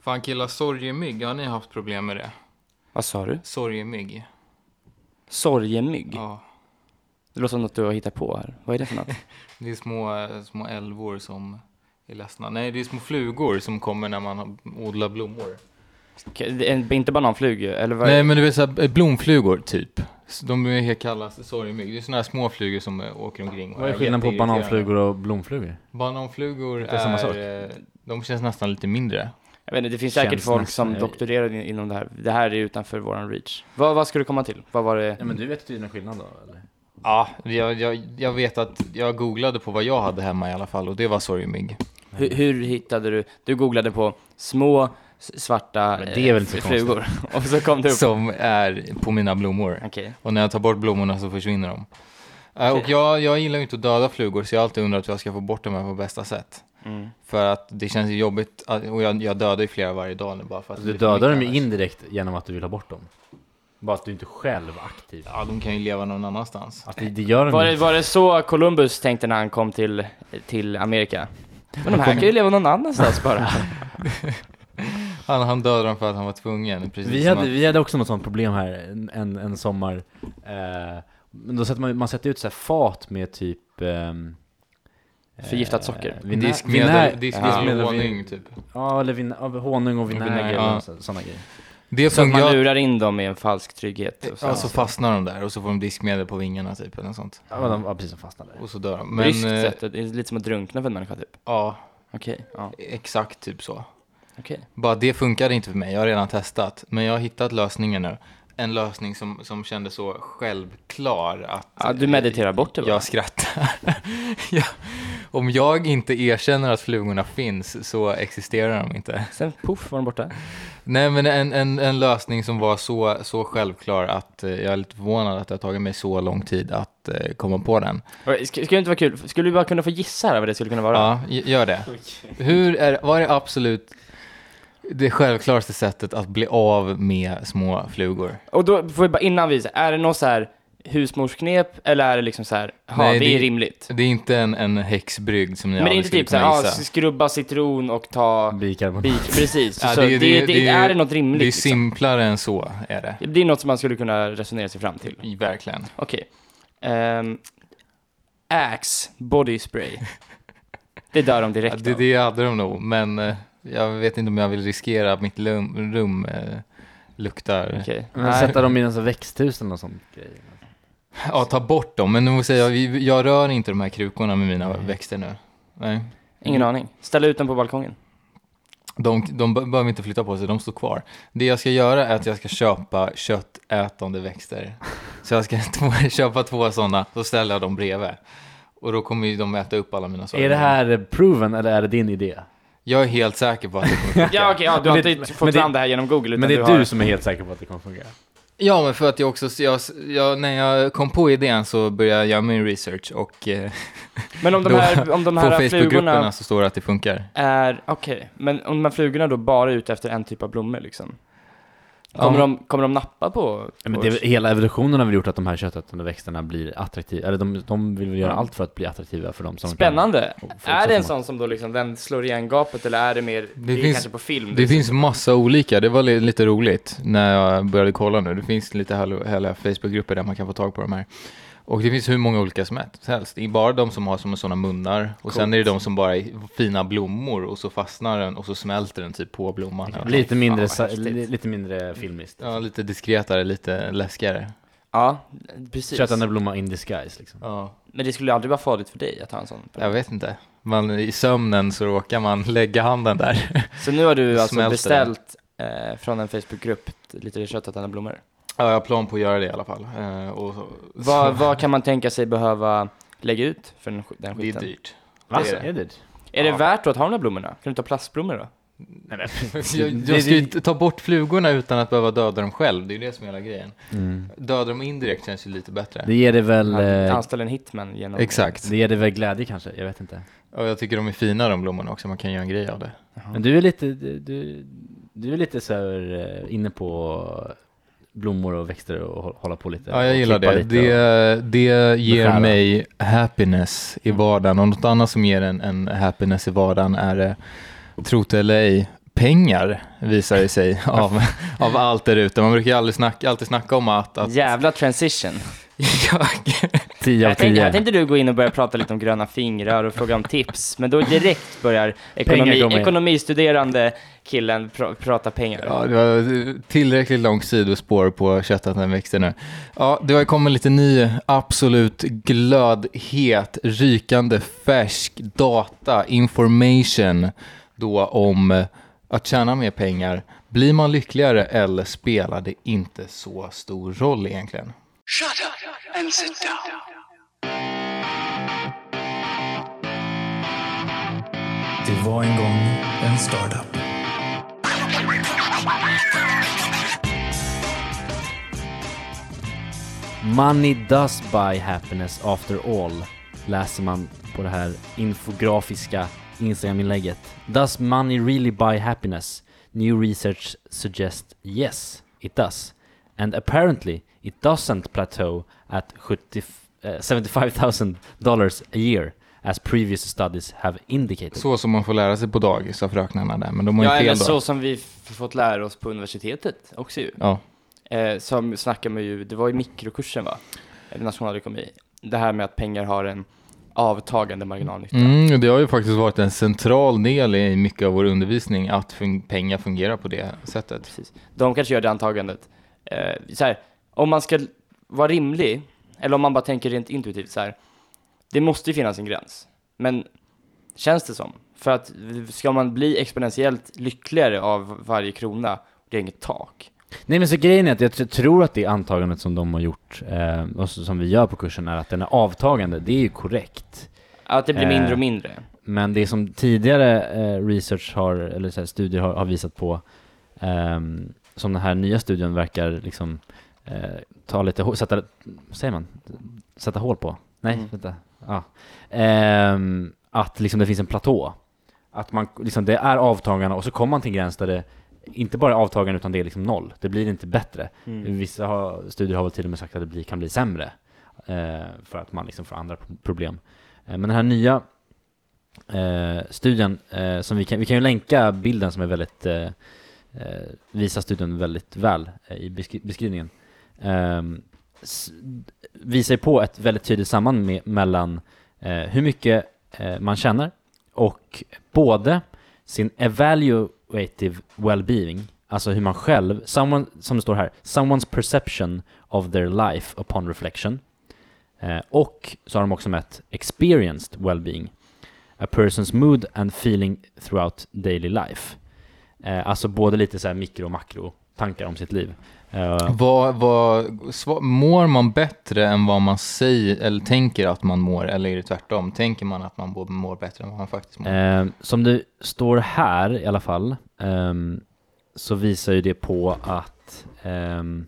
Fan killar, sorgemygg, har ni haft problem med det? Vad sa du? Sorgemygg? Sorgemygg? Ja. Det låter som något du har hittat på här. Vad är det för något? Det är små, eh, små älvor som är ledsna. Nej, det är små flugor som kommer när man odlar blommor. Är Inte bananflugor, eller vad? Nej, men du vet såhär, blomflugor typ. De är helt kallas sorgemygg. Det är såna här små flugor som eh, åker omkring. Vad är är skillnaden på bananflugor och blomflugor? Bananflugor Det är samma sak. är, eh, de känns nästan lite mindre. Jag vet inte, det finns säkert folk som doktorerar in- inom det här. Det här är utanför våran reach. Vad, vad ska du komma till? Vad var det? Ja men du vet tydligen skillnad då eller? Ja, jag, jag, jag vet att jag googlade på vad jag hade hemma i alla fall och det var sorgemygg. Hur, hur hittade du? Du googlade på små svarta Men det är väl inte eh, så flugor. Och så kom det upp. Som är på mina blommor. Okej. Och när jag tar bort blommorna så försvinner de. Eh, Och jag, jag gillar ju inte att döda flugor så jag har alltid undrat hur jag ska få bort dem här på bästa sätt. Mm. För att det känns ju jobbigt, att- och jag, jag dödar ju flera varje dag nu bara för att du dödar dem ju indirekt genom att du vill ha bort dem. Bara att du inte själv aktiv. Ja, de kan ju leva någon annanstans. Att det, det gör de Var, det, var det så Columbus tänkte när han kom till, till Amerika? Men de här kan ju leva någon annanstans bara. Han, han dödade dem för att han var tvungen. Precis Vi som hade, att, vi hade också något sånt problem här en, en, en sommar. Eh, men då sätter man, man sätter ut så här fat med typ... ehm, Förgiftat eh, socker. vinä- diskmedel, vinä- diskmedel Ja. honung typ. Ja, eller vin, ja, honung och vinäger vinäger, och ja. sådana grejer. Det Så att man funkar. lurar in dem i en falsk trygghet. Och så. Ja, så fastnar de där och så får de diskmedel på vingarna typ eller något sånt. Ja, de var precis som fastnade. Och så dör de. Men, Bryskt eh, sätt, det är lite som att drunkna för en människa typ. ja, Okej, ja. exakt typ så. Okej. Bara det funkade inte för mig, jag har redan testat. Men jag har hittat lösningen nu. En lösning som, som kändes så självklar att... Ja, du mediterar bort det bara. Jag skrattar. ja. Om jag inte erkänner att flugorna finns så existerar de inte. Sen poff var de borta. Nej men en, en, en lösning som var så, så självklar att eh, jag är lite förvånad att det har tagit mig så lång tid att eh, komma på den. Ska det inte vara kul? Skulle vi bara kunna få gissa här vad det skulle kunna vara? Ja, gör det. Hur är, vad är absolut det självklaraste sättet att bli av med små flugor? Och då får vi bara innan vi, är det något så här husmorsknep eller är det liksom så här, ja Nej, det, det- är rimligt? Det är inte en, en häxbrygd som ni Men det är inte typ så här, kunna ja, gissa. skrubba citron och ta Bikarbonat. bik, precis. Ja, så det, det, det, är det något rimligt? Det är liksom? simplare än så, är det. Det är något som man skulle kunna resonera sig fram till. Verkligen. Okej. Ehm, Axe body spray. Det dör de Ja, direkt det, av. det hade de nog, men eh, jag vet inte om jag vill riskera att mitt lum, rum eh, luktar. Okej. Men sätta dem i sån växthus eller något sånt grej. Ja, ta bort dem. Men nu måste jag, jag rör inte de här krukorna med mina Nej. växter nu. Nej. Ingen aning. Ställa ut den på balkongen. De, de be- behöver inte flytta på sig, de står kvar. Det jag ska göra är att jag ska köpa köttätande växter. Så jag ska köpa två sådana, så ställer jag dem bredvid. Och då kommer ju de äta upp alla mina saker. Är det här proven eller är det din idé? Jag är helt säker på att det kommer funka. Ja okej, ja, du har inte fått fram det här genom Google utan Men det är du du har... som är helt säker på att det kommer fungera? Ja, men för att jag också, jag, jag, när jag kom på idén så började jag göra min research och eh, Men om de här, om de på här Facebookgrupperna flugorna så står det att det funkar. okej, men om de här flugorna då bara är ute efter en typ av blommor liksom? Ja, Kommer, men- de, kommer de nappa på? Ja, men det, hela evolutionen har väl gjort att de här köttätande växterna blir attraktiva, eller de, de vill göra Ja. allt för att bli attraktiva för dem som Spännande! Kan, Är det en sån som då liksom, den slår igen gapet eller är det mer, det, är finns- kanske på film? Det finns massa olika, det var li- lite roligt när jag började kolla nu. Det finns lite hela, hela Facebookgrupper där man kan få tag på de här. Och det finns hur många olika som helst. Det är bara de som har som sådana munnar. Och sen är det de som bara är fina blommor och så fastnar den och så smälter den typ på blomman. Lite mindre, li, lite mindre filmiskt. Ja, lite diskretare, lite läskigare. Ja, precis. Köttätande blomma in disguise liksom. Ja. Men det skulle aldrig vara farligt för dig att ha en sån? Jag vet inte. Man, I sömnen så råkar man lägga handen där. Så nu har du alltså beställt eh, från en Facebookgrupp lite köttätande blommor? Ja, jag har plan på att göra det i alla fall. Eh, och, så- Vad, vad kan man tänka sig behöva lägga ut för den, sk- den det är skiten? dyrt. Va? Det är det. Är det? Är det värt då att ha de här blommorna? Kan du ta plastblommor då? Nej, men, Jag, jag ska ju inte ta bort flugorna utan att behöva döda dem själv. Det är ju det som är hela grejen. mm. Döda dem indirekt känns ju lite bättre. Det ger det väl, eh, Anställa en hitman genom... Exakt. det ger det väl glädje kanske, jag vet inte. Och jag tycker de är fina de blommorna också, man kan göra en grej av det. Men du är lite, du, du, du är lite så här, eh, inne på blommor och växter och hå- hålla på lite. Ja, jag gillar det. lite och- Det, det ger beskära. mig happiness i vardagen. Och något annat som ger en, en happiness i vardagen är, eh, tro det eller ej, pengar, visar det sig, av, av allt där ute. Man brukar ju aldrig snacka, alltid snacka om att... att Jävla transition. jag, 10 av Jag tänkte, 10. här tänkte du gå in och börja prata lite om gröna fingrar och fråga om tips, men då direkt börjar ekonomi, ekonomistuderande killen pr prata pengar. ja, det var tillräckligt långt sidospår på köttätande växter nu. Ja, det har kommit lite ny, absolut glödhet, rykande färsk data, information då om att tjäna mer pengar. Blir man lyckligare eller spelar det inte så stor roll egentligen? Shut up and sit down. Det var en gång en startup. Money does buy happiness after all, läser man på det här infografiska Instagram-inlägget. Does money really buy happiness? New research suggests yes, it does. And apparently it doesn't plateau at 70, uh, $75,000 a year, as previous studies have indicated. Så som man får lära sig på dagis av fröknarna där, men de har ju Ja, fel eller då. så som vi fått lära oss på universitetet också ju. Ja. Eh, som snackar med ju, det var i mikrokursen va? Eller nationalekonomi. Det här med att pengar har en avtagande marginalnytta. Mm, det har ju faktiskt varit en central del i mycket av vår undervisning att fun- pengar fungerar på det sättet. Precis. De kanske gör det antagandet. Eh, så här, om man ska vara rimlig, eller om man bara tänker rent intuitivt så här. Det måste ju finnas en gräns. Men känns det som? För att ska man bli exponentiellt lyckligare av varje krona, det är inget tak. Nej men så grejen är att jag tror att det antagandet som de har gjort, eh, och som vi gör på kursen, är att den är avtagande. Det är ju korrekt. Att det blir Eh, mindre och mindre. Men det som tidigare eh, research har, eller så här, studier har, har visat på, ehm, som den här nya studien verkar liksom eh, ta lite, sätta, säger man? Sätta hål på? Nej, Mm. vänta. Ja. Ehm, att liksom det finns en platå. Att man, liksom, det är avtagande och så kommer man till en gräns där det inte bara är avtagande utan det är liksom noll. Det blir inte bättre. Mm. Vissa har, studier har väl till och med sagt att det blir, kan bli sämre. Eh, för att man liksom får andra pro- problem. Eh, men den här nya eh, studien, eh, som vi kan, vi kan ju länka bilden som är väldigt, eh, eh, visar studien väldigt väl eh, i beskri- beskrivningen eh, visar ju på ett väldigt tydligt samband med, mellan eh, hur mycket eh, man känner och både sin evaluative well-being, alltså hur man själv, someone, som det står här, someone's perception of their life upon reflection, eh, och så har de också mätt experienced well-being, a person's mood and feeling throughout daily life. Eh, alltså både lite så här mikro och makro tankar om sitt liv. Eh, Vad, vad, mår man bättre än vad man säger eller tänker att man mår eller är det tvärtom? Tänker man att man mår- bättre än vad man faktiskt mår? Eh, som det står här i alla fall, ehm, så visar ju det på att ehm,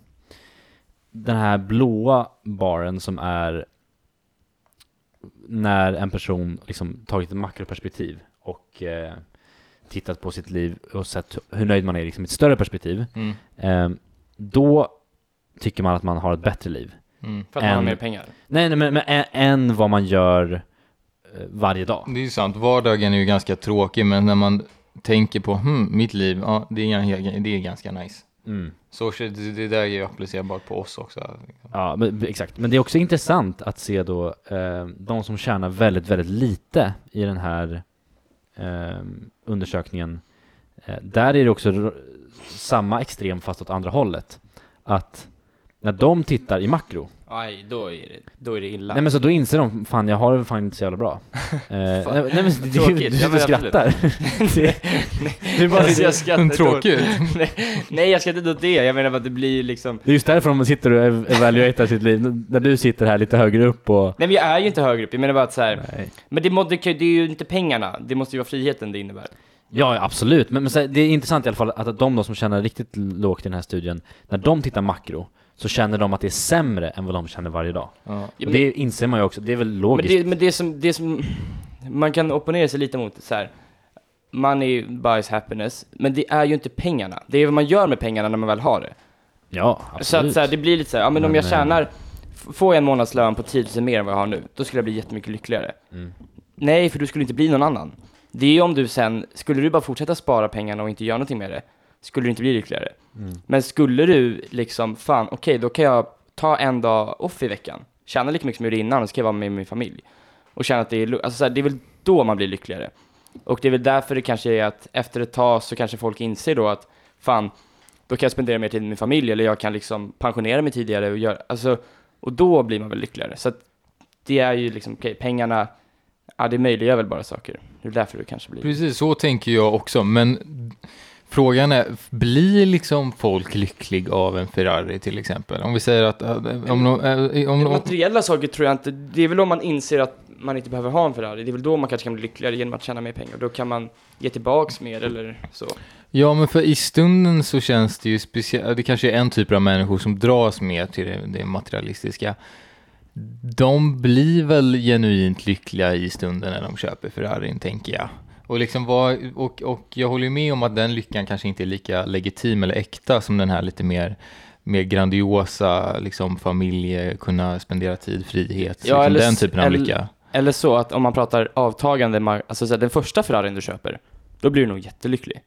den här blåa baren som är när en person liksom tagit ett makroperspektiv och eh, tittat på sitt liv och sett hur nöjd man är liksom, i ett större perspektiv, Mm, ehm, då tycker man att man har ett bättre liv. mm. För att man har mer pengar. Nej, nej men, men ä- än vad man gör eh, varje dag. Det är ju sant, vardagen är ju ganska tråkig men när man tänker på hmm, mitt liv, ja det är, ganska- det är ganska nice. Mm. Så det, det där är ju applicerbart på oss också. Ja, men, exakt. Men det är också intressant att se då eh, de som tjänar väldigt, väldigt lite i den här eh, Ehm, undersökningen. Eh, där är det också samma extrem fast åt andra hållet. Att när de tittar i makro, Aj, då är det, då är det illa. nej men så då inser de, fan jag har det fan inte så jävla bra. Eh, nej, nej men du, du, du sitter men och skrattar. du bara, Alltså, jag skrattar Tråkigt. nej, nej, jag skrattar inte åt det. Jag menar att det blir liksom... det är just därför de sitter och ev- evaluerar sitt liv. När du sitter här lite högre upp och... Nej men jag är ju inte högre upp, jag menar bara att så här. Nej. Men det, må, det, det är ju inte pengarna, det måste ju vara friheten det innebär. Ja, absolut. Men, men här, det är intressant i alla fall att de då som känner riktigt lågt i den här studien, när de tittar makro, så känner de att det är sämre än vad de känner varje dag. Ja. Och men- det inser man ju också, det är väl Men logiskt. det, men det som, det som man kan opponera sig lite mot så här. Money buys happiness, men det är ju inte pengarna. Det är vad man gör med pengarna när man väl har det. Ja, Så absolut. att så här, det blir lite så här, ja men, om Men, jag eh, tjänar, får jag en månadslön på 10 000 mer än vad jag har nu, då skulle jag bli jättemycket lyckligare. Mm. Nej, för du skulle inte bli någon annan. det är ju om du sen, skulle du bara fortsätta spara pengarna och inte göra någonting med det, skulle du inte bli lyckligare. Mm. Men skulle du liksom, fan okej, då kan jag ta en dag off i veckan, tjäna lika mycket som jag gjorde innan och så kan jag vara med min familj. Och känna att det är, alltså så här, det är väl då man blir lyckligare. Och det är väl därför det kanske är att efter ett tag så kanske folk inser då att fan, då kan jag spendera mer tid med min familj eller jag kan liksom pensionera mig tidigare och göra, alltså, och då blir man väl lyckligare. Så att det är ju liksom, okej, pengarna, ja det möjliggör väl bara saker. Det är därför det kanske blir. Precis, så tänker jag också. Men frågan är, blir liksom folk lycklig av en Ferrari till exempel? Om vi säger att... äh, Om, de- äh, om, om, Materiella saker tror jag inte, det är väl om man inser att man inte behöver ha en Ferrari, det är väl då man kanske kan bli lyckligare genom att tjäna mer pengar. Då kan man ge tillbaks mer eller så. ja, men för i stunden så känns det ju speciellt. Det kanske är en typ av människor som dras mer till det, det materialistiska. De blir väl genuint lyckliga i stunden när de köper Ferrarin, tänker jag. Och, liksom vad, och, och jag håller ju med om att den lyckan kanske inte är lika legitim eller äkta som den här lite mer, mer grandiosa, liksom familje, kunna spendera tid, frihet, Ja, liksom eller den typen av lycka. Eller så att om man pratar avtagande, alltså så här, den första Ferrarin du köper, då blir du nog jättelycklig.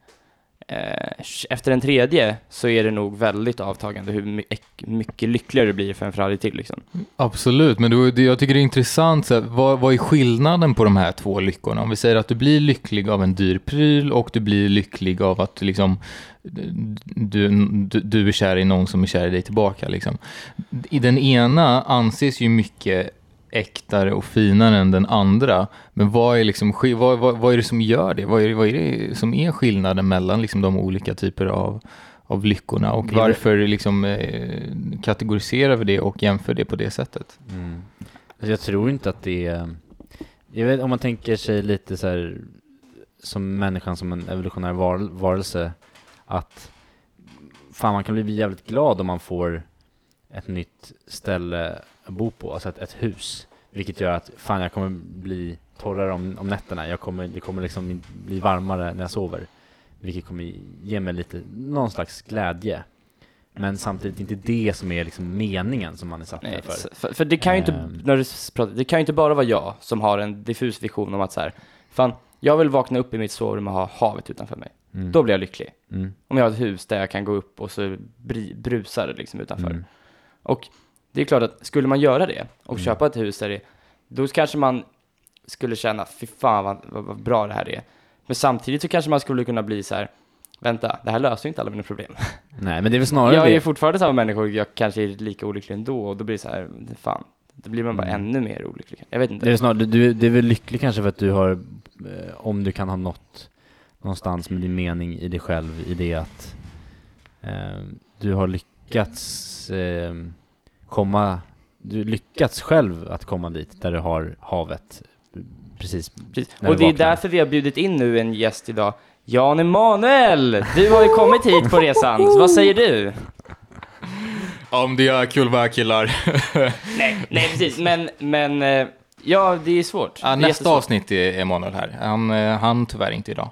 Eh, efter den tredje så är det nog väldigt avtagande hur my- mycket lyckligare du blir för en Ferrari till liksom. Absolut, men då, det, jag tycker det är intressant, så här, vad, vad är skillnaden på de här två lyckorna? Om vi säger att du blir lycklig av en dyr pryl och du blir lycklig av att liksom, du, du, du är kär i någon som är kär i dig tillbaka. Liksom. I den ena anses ju mycket äktare och finare än den andra. Men vad är, liksom, vad, vad, vad är det som gör det? Vad är, vad är det som är skillnaden mellan liksom, de olika typer av, av lyckorna? Och varför liksom, eh, kategoriserar vi det och jämför det på det sättet? Mm. Alltså jag tror inte att det är... Jag vet, om man tänker sig lite så här som människan som en evolutionär var, varelse att fan man kan bli jävligt glad om man får ett nytt ställe att bo på, alltså ett, ett hus. Vilket gör att fan jag kommer bli torrare om, om nätterna, jag kommer, det kommer liksom bli varmare när jag sover. Vilket kommer ge mig lite, någon slags glädje. Men samtidigt inte det som är liksom meningen som man är satt där för. för, för det kan ju inte, Ehm. när du pratar, det kan ju inte bara vara jag som har en diffus vision om att så här, fan, jag vill vakna upp i mitt sovrum och ha havet utanför mig. Mm. Då blir jag lycklig. Mm. Om jag har ett hus där jag kan gå upp och så brusar det liksom utanför. Mm. Och det är klart att skulle man göra det och Mm. köpa ett hus där det, då kanske man skulle känna, fy fan vad, vad, vad bra det här är. Men samtidigt så kanske man skulle kunna bli så här, vänta, det här löser ju inte alla mina problem. Nej, men det är väl snarare Jag är det. fortfarande samma människa och jag kanske är lika olycklig ändå och då blir det så här, fan, då blir man bara Mm. ännu mer olycklig. Jag vet Det är, inte. snarare, du, du är väl lycklig kanske för att du har, eh, om du kan ha nått någonstans med din mening i dig själv, i det att eh, du har lyckats eh, komma, du lyckats själv att komma dit där du har havet precis Precis. Och det är därför vi har bjudit in nu en gäst idag, Jan Emanuel! Du har ju kommit hit på resan, så vad säger du? Om det är kul va killar. Nej, nej precis, men, men eh, ja, det är svårt. Ja, nästa avsnitt är Emanuel här. Han, eh, han tyvärr inte idag.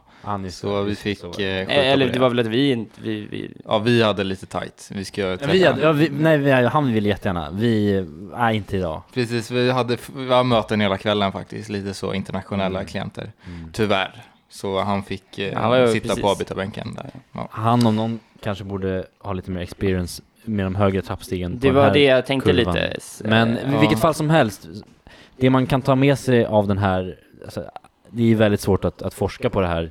Så vi fick så- eh, Eh, Eller det var väl att vi inte, vi, vi, Ja, vi hade lite tight. Vi ska Ja, träffa vi, hade- ja, vi, nej, vi, han vill jättegärna. Vi, nej inte idag. Precis, vi hade vi hade möten hela kvällen faktiskt. Lite så internationella Mm. klienter. Mm. Tyvärr. Så han fick eh, Han var sitta precis. på avbytarbänken där. Ja. Han om någon kanske borde ha lite mer experience med de högre trappstegen det var det jag tänkte kurvan. lite. s- Men eh, i vilket fall som helst, det man kan ta med sig av den här, alltså, det är väldigt svårt att, att forska på det här, eh,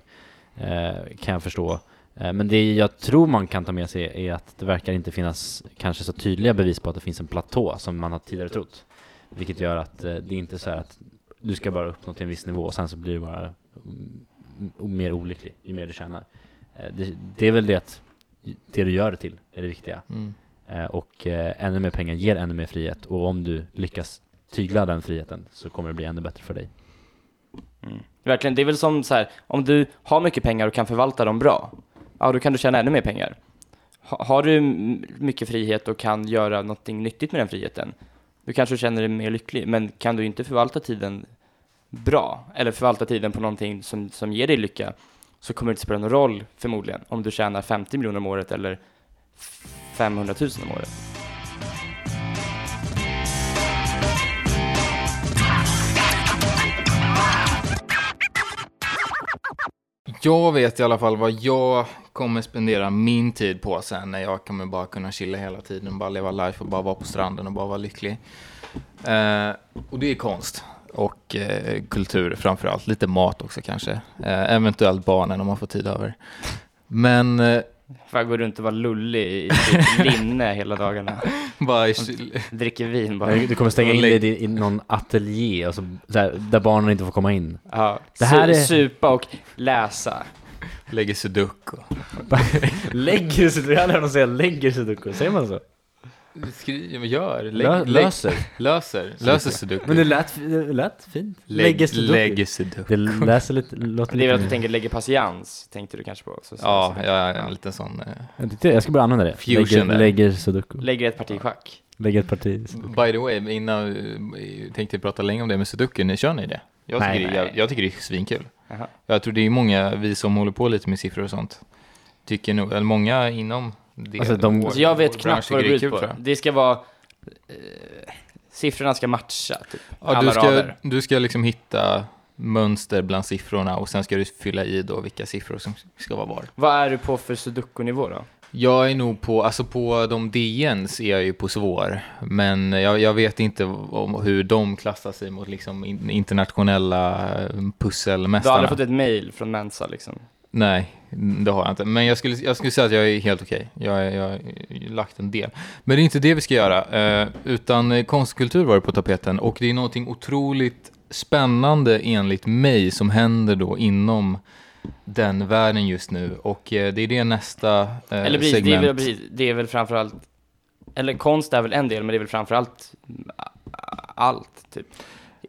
kan jag förstå. Eh, men det jag tror man kan ta med sig är att det verkar inte finnas kanske så tydliga bevis på att det finns en platå som man har tidigare trott. Vilket gör att eh, det är inte så här att du ska bara uppnå till en viss nivå och sen så blir du bara mm, mer olycklig ju mer du tjänar. Eh, det, det är väl det att det du gör det till är det viktiga. Mm. Eh, och eh, ännu mer pengar ger ännu mer frihet och om du lyckas tygla den friheten så kommer det bli ännu bättre för dig. Mm. Verkligen, det är väl som så här, om du har mycket pengar och kan förvalta dem bra, ja då kan du tjäna ännu mer pengar. Ha, har du mycket frihet och kan göra någonting nyttigt med den friheten, då kanske du känner dig mer lycklig. Men kan du inte förvalta tiden bra, eller förvalta tiden på någonting som, som ger dig lycka, så kommer det inte spela någon roll förmodligen, om du tjänar 50 miljoner om året eller 500 000 om året. Jag vet i alla fall vad jag kommer spendera min tid på sen när jag kommer bara kunna chilla hela tiden, bara leva life och bara vara på stranden och bara vara lycklig. Eh, och det är konst och eh, kultur framför allt, lite mat också kanske. Eh, eventuellt barnen om man får tid över. Men eh, Fan, går runt och vara lullig i typ linne hela dagarna. bara i, Dricker vin bara. Du kommer stänga in dig i någon ateljé och så, så här, där barnen inte får komma in. Ja, Det här su- är- Supa och läsa. lägger sudoku. Lägger sig, jag aldrig hört någon säga lägger sudoku, säger man så? Skriv, gör, lägg, Lö, lägg, löser. löser, löser sudoku. Men det lät, det lät fint. Lägg- lägger sudoku. lägger sudoku. Det läser lite, låter Det är väl att du tänker lägger patiens, tänkte du kanske på också. Så- Ja, jag är en liten sån. eh, Jag ska börja använda det. Fusion lägger, lägger sudoku. Lägger ett parti schack. Lägger ett parti sudoku. By the way, innan tänkte jag prata länge om det med sudoku. Ni kör ni det? Jag tycker, Nej, det, jag, nej. jag tycker det är svinkul. Jaha. Jag tror det är många, vi som håller på lite med siffror och sånt, tycker nog, eller många inom det. Alltså, de- Alltså jag vet knappt vad det går ut på. Det ska vara... Eh, siffrorna ska matcha, typ. Ja, alla du, ska, rader. du ska liksom hitta mönster bland siffrorna och sen ska du fylla i då vilka siffror som ska vara var. Vad är du på för sudoku-nivå då? Jag är nog på, alltså på de DNs är jag ju på svår, men jag, jag vet inte om hur de klassar sig mot liksom in- internationella eh, Du har pusselmästarna. aldrig fått ett mail från Mensa liksom? Nej, det har jag inte. Men jag skulle, jag skulle säga att jag är helt okej. Jag, jag, jag har lagt en del. Men det är inte det vi ska göra, eh, utan eh, konstkultur var det på tapeten. Och det är någonting otroligt spännande enligt mig som händer då inom den världen just nu. Och eh, det är det nästa Eller precis, det är, segment. väl, precis, det är väl framförallt... Eller konst är väl en del, men det är väl framförallt allt, typ.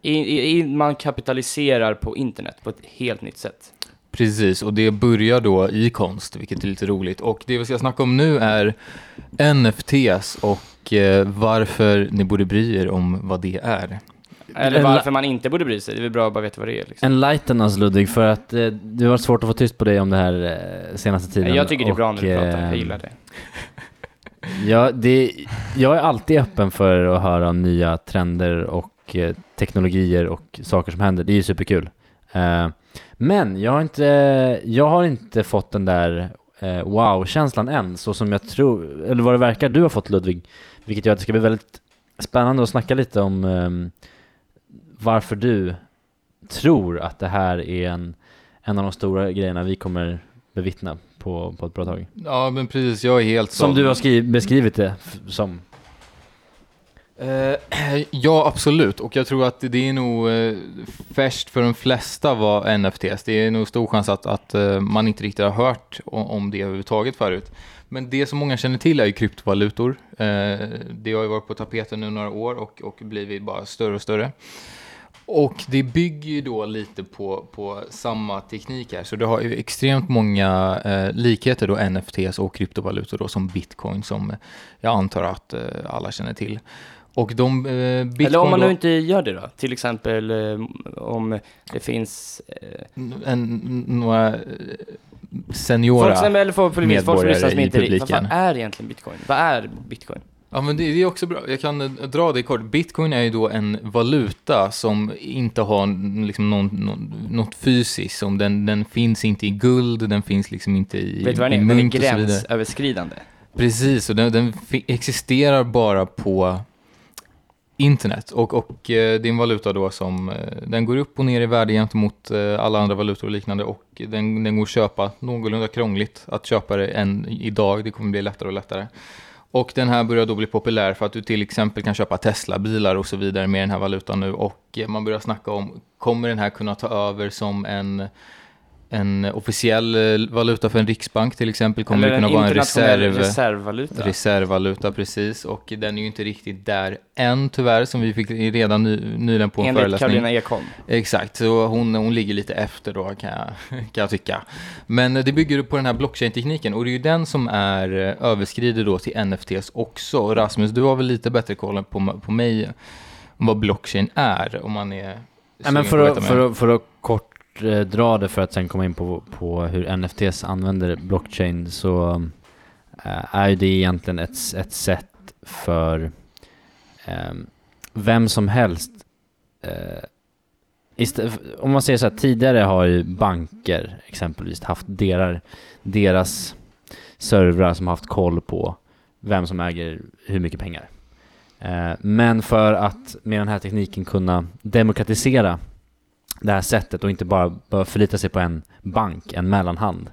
I, i, man kapitaliserar på internet på ett helt nytt sätt. Precis, och det börjar då i konst, vilket är lite roligt. Och det vi ska snacka om nu är NFTs och eh, varför ni borde bry er om vad det är. Eller varför man inte borde bry sig. Det är väl bra att bara veta vad det är. Liksom. Enlighten oss Ludvig, för att eh, det har varit svårt att få tyst på dig om det här eh, senaste tiden. Jag tycker det är bra när du och, pratar, eh, jag gillar det. Ja, det, jag är alltid öppen för att höra om nya trender och eh, teknologier och saker som händer. Det är ju superkul. Eh, men jag har inte, jag har inte fått den där eh, wow-känslan än, så som jag tror, eller vad det verkar du har fått Ludvig. Vilket gör att det ska bli väldigt spännande att snacka lite om ehm, varför du tror att det här är en, en av de stora grejerna vi kommer bevittna på, på ett bra tag. Ja, men precis. Jag är helt Som såld. du har skriv, beskrivit det som. Eh, ja, absolut. Och jag tror att det är nog eh, färskt för de flesta vad NFTs. Det är nog stor chans att, att eh, man inte riktigt har hört om, det överhuvudtaget förut. Men det som många känner till är ju kryptovalutor. Det har ju varit på tapeten nu några år och, och blivit bara större och större. Och det bygger ju då lite på, på samma teknik här, så det har ju extremt många eh, likheter då NFTs och kryptovalutor då som bitcoin som jag antar att eh, alla känner till. Och de eh, bitcoin Eller om man nu inte gör det då? Till exempel eh, om det finns... Eh, en, några eh, seniora... folk som, eller folk, folk, folk som medborgare lyssnar som i inte... Vad publiken. fan är egentligen bitcoin? Vad är bitcoin? Ja men det, det är också bra, jag kan eh, dra det kort. Bitcoin är ju då en valuta som inte har liksom någon, någon, något fysiskt, som den, den finns inte i guld, den finns liksom inte i, Vet du vad den är? Den är gränsöverskridande. Precis, och den, den existerar bara på internet. Och, och eh, valuta då som, eh, den går upp och ner i värde gentemot eh, alla andra valutor och liknande. Och den, den går att köpa, någorlunda krångligt att köpa det än idag. Det kommer bli lättare och lättare. Och den här börjar då bli populär för att du till exempel kan köpa Tesla-bilar och så vidare med den här valutan nu. Och eh, man börjar snacka om, kommer den här kunna ta över som en, en officiell eh, valuta för en riksbank till exempel? Kommer det kunna vara en reserv? reservvaluta. Reservvaluta, precis. Och den är ju inte riktigt där än tyvärr, som vi fick redan ny, nyligen på en Enligt föreläsning. Karolina Ekholm. Exakt, så hon, hon ligger lite efter då kan jag, kan jag tycka. Men det bygger på den här blockchain-tekniken och det är ju den som är eh, överskrider då till NFTs också. Rasmus, du har väl lite bättre koll på, på mig om vad blockchain är, om man är Ja, men för, att, för, att, för att Eh, dra det för att sen komma in på, på hur NFTs använder blockchain så eh, är det egentligen ett, ett sätt för ehm, vem som helst eh, om man säger så här, tidigare har ju banker exempelvis haft deras, deras servrar som har haft koll på vem som äger hur mycket pengar. Men för att med den här tekniken kunna demokratisera det här sättet och inte bara behöva förlita sig på en bank, en mellanhand.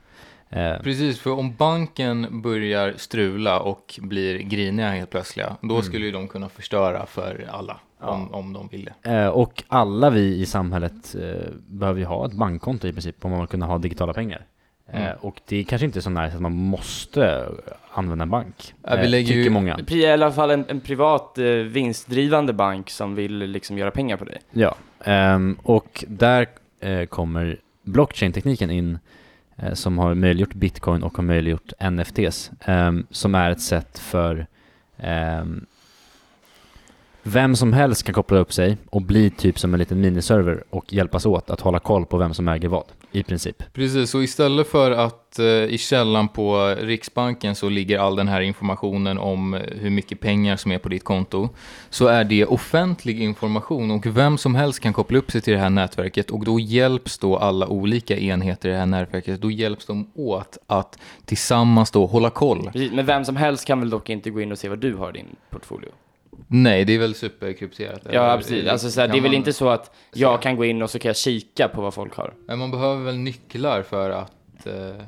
Eh, Precis, för om banken börjar strula och blir griniga helt plötsliga, då Mm. skulle ju de kunna förstöra för alla, om, Ja. om de ville. Eh, och alla vi i samhället eh, behöver ju ha ett bankkonto i princip om man vill kunna ha digitala pengar. Eh, Mm. och det är kanske inte så nice att man måste använda en bank. Ja, vi eh, lägger tycker ju- många. I alla fall en, en privat eh, vinstdrivande bank som vill liksom göra pengar på dig. Ja, ehm, och där eh, kommer blockchain-tekniken in eh, som har möjliggjort bitcoin och har möjliggjort NFTs ehm, som är ett sätt för ehm, vem som helst kan koppla upp sig och bli typ som en liten miniserver och hjälpas åt att hålla koll på vem som äger vad i princip. Precis, så istället för att eh, i källan på Riksbanken så ligger all den här informationen om eh, hur mycket pengar som är på ditt konto, så är det offentlig information och vem som helst kan koppla upp sig till det här nätverket och då hjälps då alla olika enheter i det här nätverket, då hjälps de åt att tillsammans då hålla koll. Precis, Men vem som helst kan väl dock inte gå in och se vad du har i din portfolio? Nej, det är väl superkrypterat? eller? Ja, precis. Alltså, så här, Kan det är väl inte så att jag kan gå in och så kan jag kika på vad folk har. Men man behöver väl nycklar för att... Eh,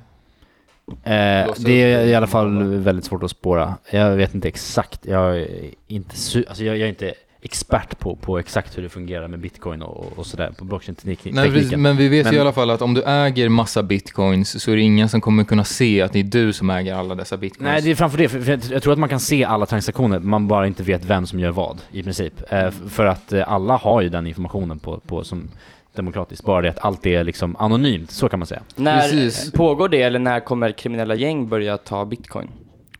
Eh, det är i alla fall väldigt svårt att spåra. Jag vet inte exakt, jag är inte, su- alltså jag, jag är inte expert på, på exakt hur det fungerar med bitcoin och, och sådär på blockchain-tekniken. Nej, precis, men vi vet Men- ju i alla fall att om du äger massa bitcoins så är det ingen som kommer kunna se att det är du som äger alla dessa bitcoins. Nej, det är framför det. För, för jag, tror att man kan se alla transaktioner, man bara inte vet vem som gör vad i princip. Eh, för att eh, alla har ju den informationen på, på som demokratiskt, bara det att allt är liksom anonymt, så kan man säga. När Precis. pågår det eller när kommer kriminella gäng börja ta bitcoin?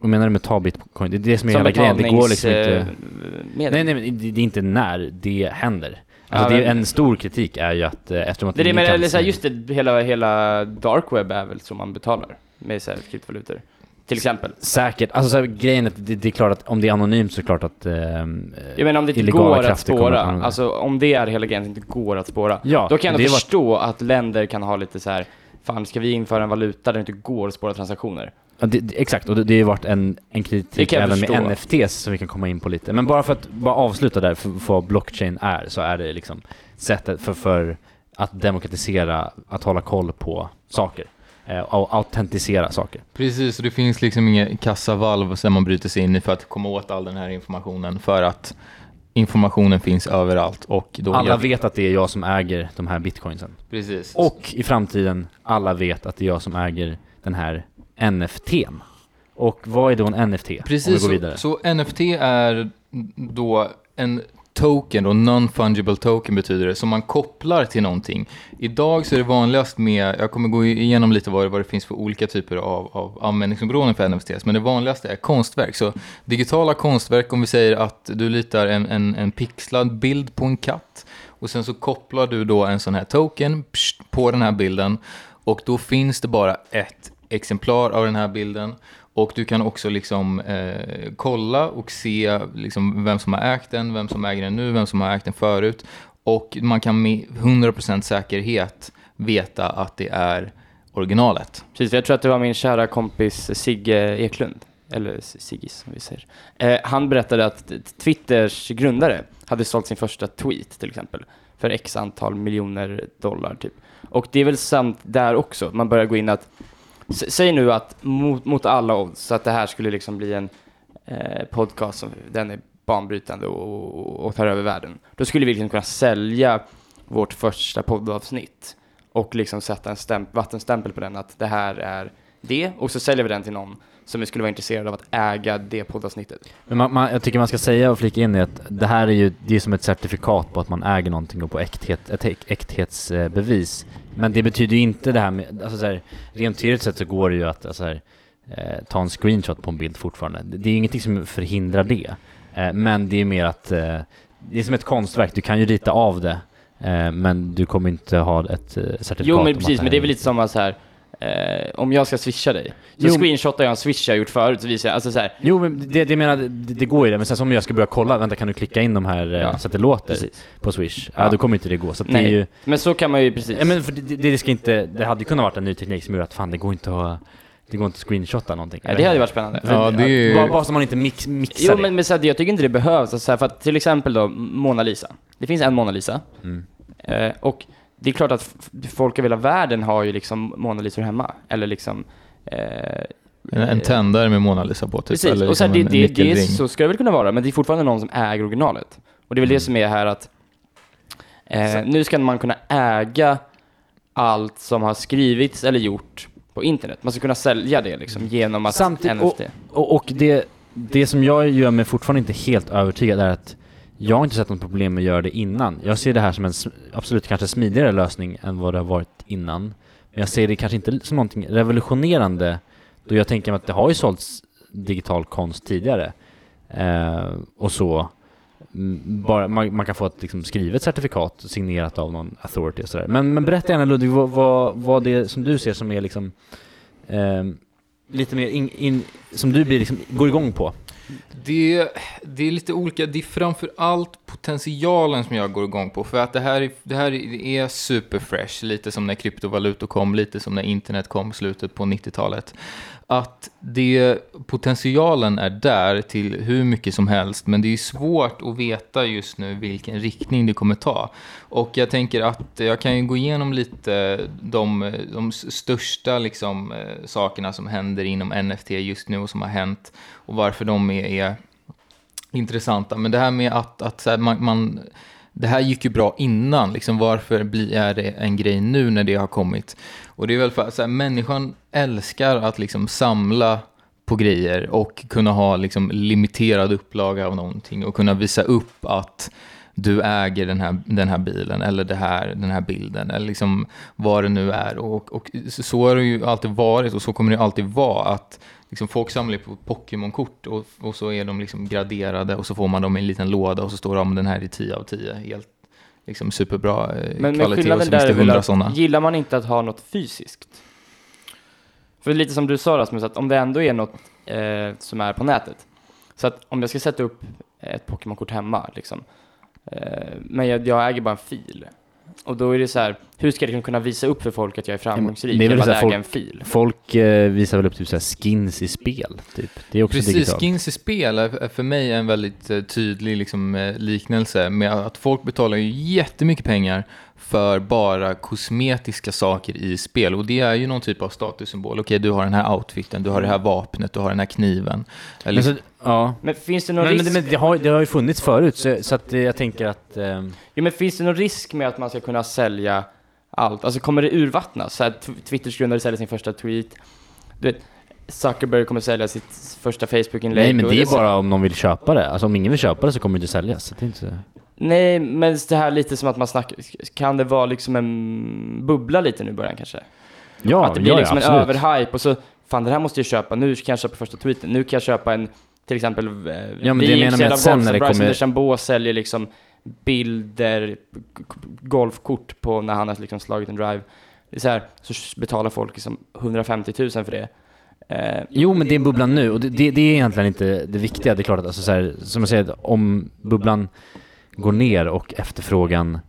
Och menar du med ta bitcoin? Det är det som är Som hela grejen, det går liksom inte... betalningsmedel? Nej, nej, men det, det är inte när det händer. Alltså Ja, det är, en stor kritik är ju att eh, eftersom att Det är det, eller så här, just det, hela, hela dark web är väl som man betalar med så här, kryptovalutor? Till exempel. Säkert, alltså så här, grejen är att det, det är klart att om det är anonymt så är det klart att... ehm, Jag menar om det inte går att spåra, att alltså om det är hela grejen, inte går att spåra. Ja, Då kan jag ändå var- förstå att länder kan ha lite så här. fan ska vi införa en valuta där det inte går att spåra transaktioner? Ja, det, det, exakt, och det, det har ju varit en, en kritik även förstå. med NFTs som vi kan komma in på lite. Men bara för att bara avsluta där, för, för vad blockchain är, så är det liksom sättet för, för att demokratisera, att hålla koll på saker. Eh, och autentisera saker. Precis, och det finns liksom inga kassavalv som man bryter sig in i för att komma åt all den här informationen. För att informationen finns överallt. Och då Alla jag- vet att det är jag som äger de här bitcoinsen. Precis. Och i framtiden, alla vet att det är jag som äger den här NFTn. Och vad är då en NFT? Precis, så, så NFT är då en token, och non-fungible token betyder det, som man kopplar till någonting. Idag så är det vanligast med, jag kommer gå igenom lite vad det, vad det finns för olika typer av, av användningsområden för NFTs, men det vanligaste är konstverk. Så digitala konstverk, om vi säger att du litar en, en, en pixlad bild på en katt, och sen så kopplar du då en sån här token på den här bilden, och då finns det bara ett exemplar av den här bilden. Och du kan också liksom eh, kolla och se liksom vem som har ägt den, vem som äger den nu, vem som har ägt den förut. Och man kan med 100% säkerhet veta att det är originalet. Precis, jag tror att det var min kära kompis Sigge Eklund, eller Siggis som vi säger. Eh, han berättade att Twitters grundare hade sålt sin första tweet till exempel för x antal miljoner dollar typ. Och det är väl sant där också, man börjar gå in att Säg nu att mot, mot alla odds, så att det här skulle liksom bli en eh, podcast som den är banbrytande och, och, och tar över världen. Då skulle vi liksom kunna sälja vårt första poddavsnitt och liksom sätta en stämp, vattenstämpel på den att det här är det och så säljer vi den till någon som skulle vara intresserad av att äga det poddavsnittet. Men man, man, jag tycker man ska säga och flika in i att det här är ju det är som ett certifikat på att man äger någonting och på äkthet, ett äk- äkthetsbevis. Men det betyder ju inte det här med, alltså så här, rent teoretiskt sett så går det ju att alltså här, eh, ta en screenshot på en bild fortfarande. Det, är ingenting som förhindrar det. Eh, men det är mer att, eh, det är som ett konstverk, du kan ju rita av det. Eh, men du kommer inte ha ett eh, certifikat Jo men precis, men det är väl lite att så här, eh, om jag ska swisha dig, så Jo. screenshotar jag en swish jag gjort förut, så visar jag, alltså så här, Jo, men det, det menar, det, det går ju det, men sen som jag ska börja kolla, vänta kan du klicka in de här eh, Ja. så att det låter precis. på Swish? Ja, Ja. då kommer inte det gå. Så att det Nej. är ju... Men så kan man ju precis. Ja, men för det, det, det ska inte, det hade ju kunnat varit en ny teknik som gjorde att fan det går inte att, det går inte att screenshotta någonting. ja, det hade ju varit spännande. Ja, det bara, bara så man inte mix, mixar Jo men, men så här, jag tycker inte det behövs, alltså, så här, för att till exempel då Mona Lisa. Det finns en Mona Lisa. det. Mm. Eh, och det är klart att folk över hela världen har ju liksom Mona Lisa hemma. Eller liksom... Eh, En, en tändare med Mona Lisa på typ. Precis, eller och så, här, liksom det, en det, det, är- så ska det väl kunna vara, men det är fortfarande någon som äger originalet. Och det är väl det som är här att eh, nu ska man kunna äga allt som har skrivits eller gjort på internet. Man ska kunna sälja det liksom genom att Samtidigt- NFT. Och, och det, det som jag gör mig fortfarande inte helt övertygad är att jag har inte sett något problem med att göra det innan. Jag ser det här som en absolut kanske smidigare lösning än vad det har varit innan. Men jag ser det kanske inte som någonting revolutionerande då jag tänker mig att det har ju sålts digital konst tidigare. Eh, och så. Mm, bara, man, man kan få ett liksom, skrivet certifikat signerat av någon authority och sådär. Men, men berätta gärna Ludvig, vad, vad, vad det är som du ser som är liksom eh, lite mer in, in, som du blir liksom, går igång på. Det, det är lite olika. Det är framför allt potentialen som jag går igång på. För att det här, det här är superfresh. Lite som när kryptovalutor kom, lite som när internet kom i slutet på 90-talet. Att det, potentialen är där till hur mycket som helst. Men det är svårt att veta just nu vilken riktning det kommer ta. Och jag tänker att jag kan ju gå igenom lite de, de största liksom, eh, sakerna som händer inom NFT just nu och som har hänt och varför de är, är intressanta. Men det här med att, att så här, man, man, det här gick ju bra innan, liksom, varför blir, är det en grej nu när det har kommit? Och det är väl för att människan älskar att liksom samla på grejer och kunna ha liksom limiterad upplaga av någonting och kunna visa upp att du äger den här, den här bilen eller det här, den här bilden eller liksom vad det nu är. Och, och så har det ju alltid varit och så kommer det alltid vara att liksom folk samlar på Pokémon-kort och, och så är de liksom graderade och så får man dem i en liten låda och så står det om den här är 10 av 10. Helt liksom superbra eh, Men, men kvalitet och skillnaden så finns det hundra sådana. gillar man inte att ha något fysiskt? För lite som du sa Rasmus, att om det ändå är något eh, som är på nätet. Så att om jag ska sätta upp ett Pokémon-kort hemma, liksom, eh, men jag, jag äger bara en fil. Och då är det så här, hur ska jag kunna visa upp för folk att jag är framgångsrik det är väl här äga folk- en fil? Folk eh, visar väl upp typ så här skins i spel, typ. Det är också Precis, digitalt. skins i spel är för mig en väldigt eh, tydlig liksom, eh, liknelse med att folk betalar ju jättemycket pengar för bara kosmetiska saker i spel. Och det är ju någon typ av statussymbol. Okej, du har den här outfiten, du har det här vapnet, du har den här kniven. Eller, Men, så, ja. Men finns det någon men, men, risk? men det, har, det har ju funnits förut, så, så att eh, jag tänker att... ehm, Jo, men finns det någon risk med att man ska kunna sälja allt? Alltså kommer det urvattnas? Så här, Twitters grundare säljer sin första tweet. Du vet, Zuckerberg kommer sälja sitt första Facebook-inlägg. nej men det är bara om någon vill köpa det. Alltså om ingen vill köpa det så kommer det inte säljas. Så det är inte... Nej, men det här lite som att man snackar, kan det vara liksom en bubbla lite nu i början kanske? Ja, att det blir ja, liksom ja, en överhype och så, fan det här måste jag köpa, nu kan jag köpa första tweeten, nu kan jag köpa en, till exempel, eh, Ja, men vi är intresserade av golf, så Bryson DeChambeau säljer liksom bilder, golfkort på när han har liksom slagit en drive. Så här, så betalar folk liksom 150 000 för det. Eh, Jo, men det är bubblan nu och det, det, det är egentligen inte det viktiga. Det är klart att, alltså, så här, som jag säger, om bubblan går ner och efterfrågan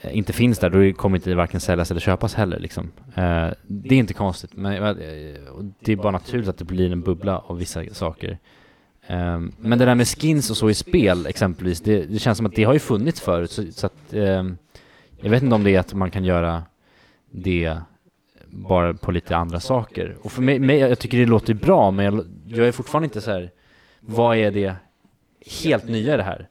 eh, inte finns där, då kommer inte det varken säljas eller köpas heller. Liksom. Eh, det är inte konstigt, men eh, det är bara naturligt att det blir en bubbla av vissa saker. Ehm, men det där med skins och så i spel exempelvis, det, det känns som att det har ju funnits förut. Så, så att, ehm, jag vet inte om det är att man kan göra det bara på lite andra saker. Och för mig, mig jag tycker det låter bra, men jag, jag är fortfarande inte så här. vad är det helt nya i det här?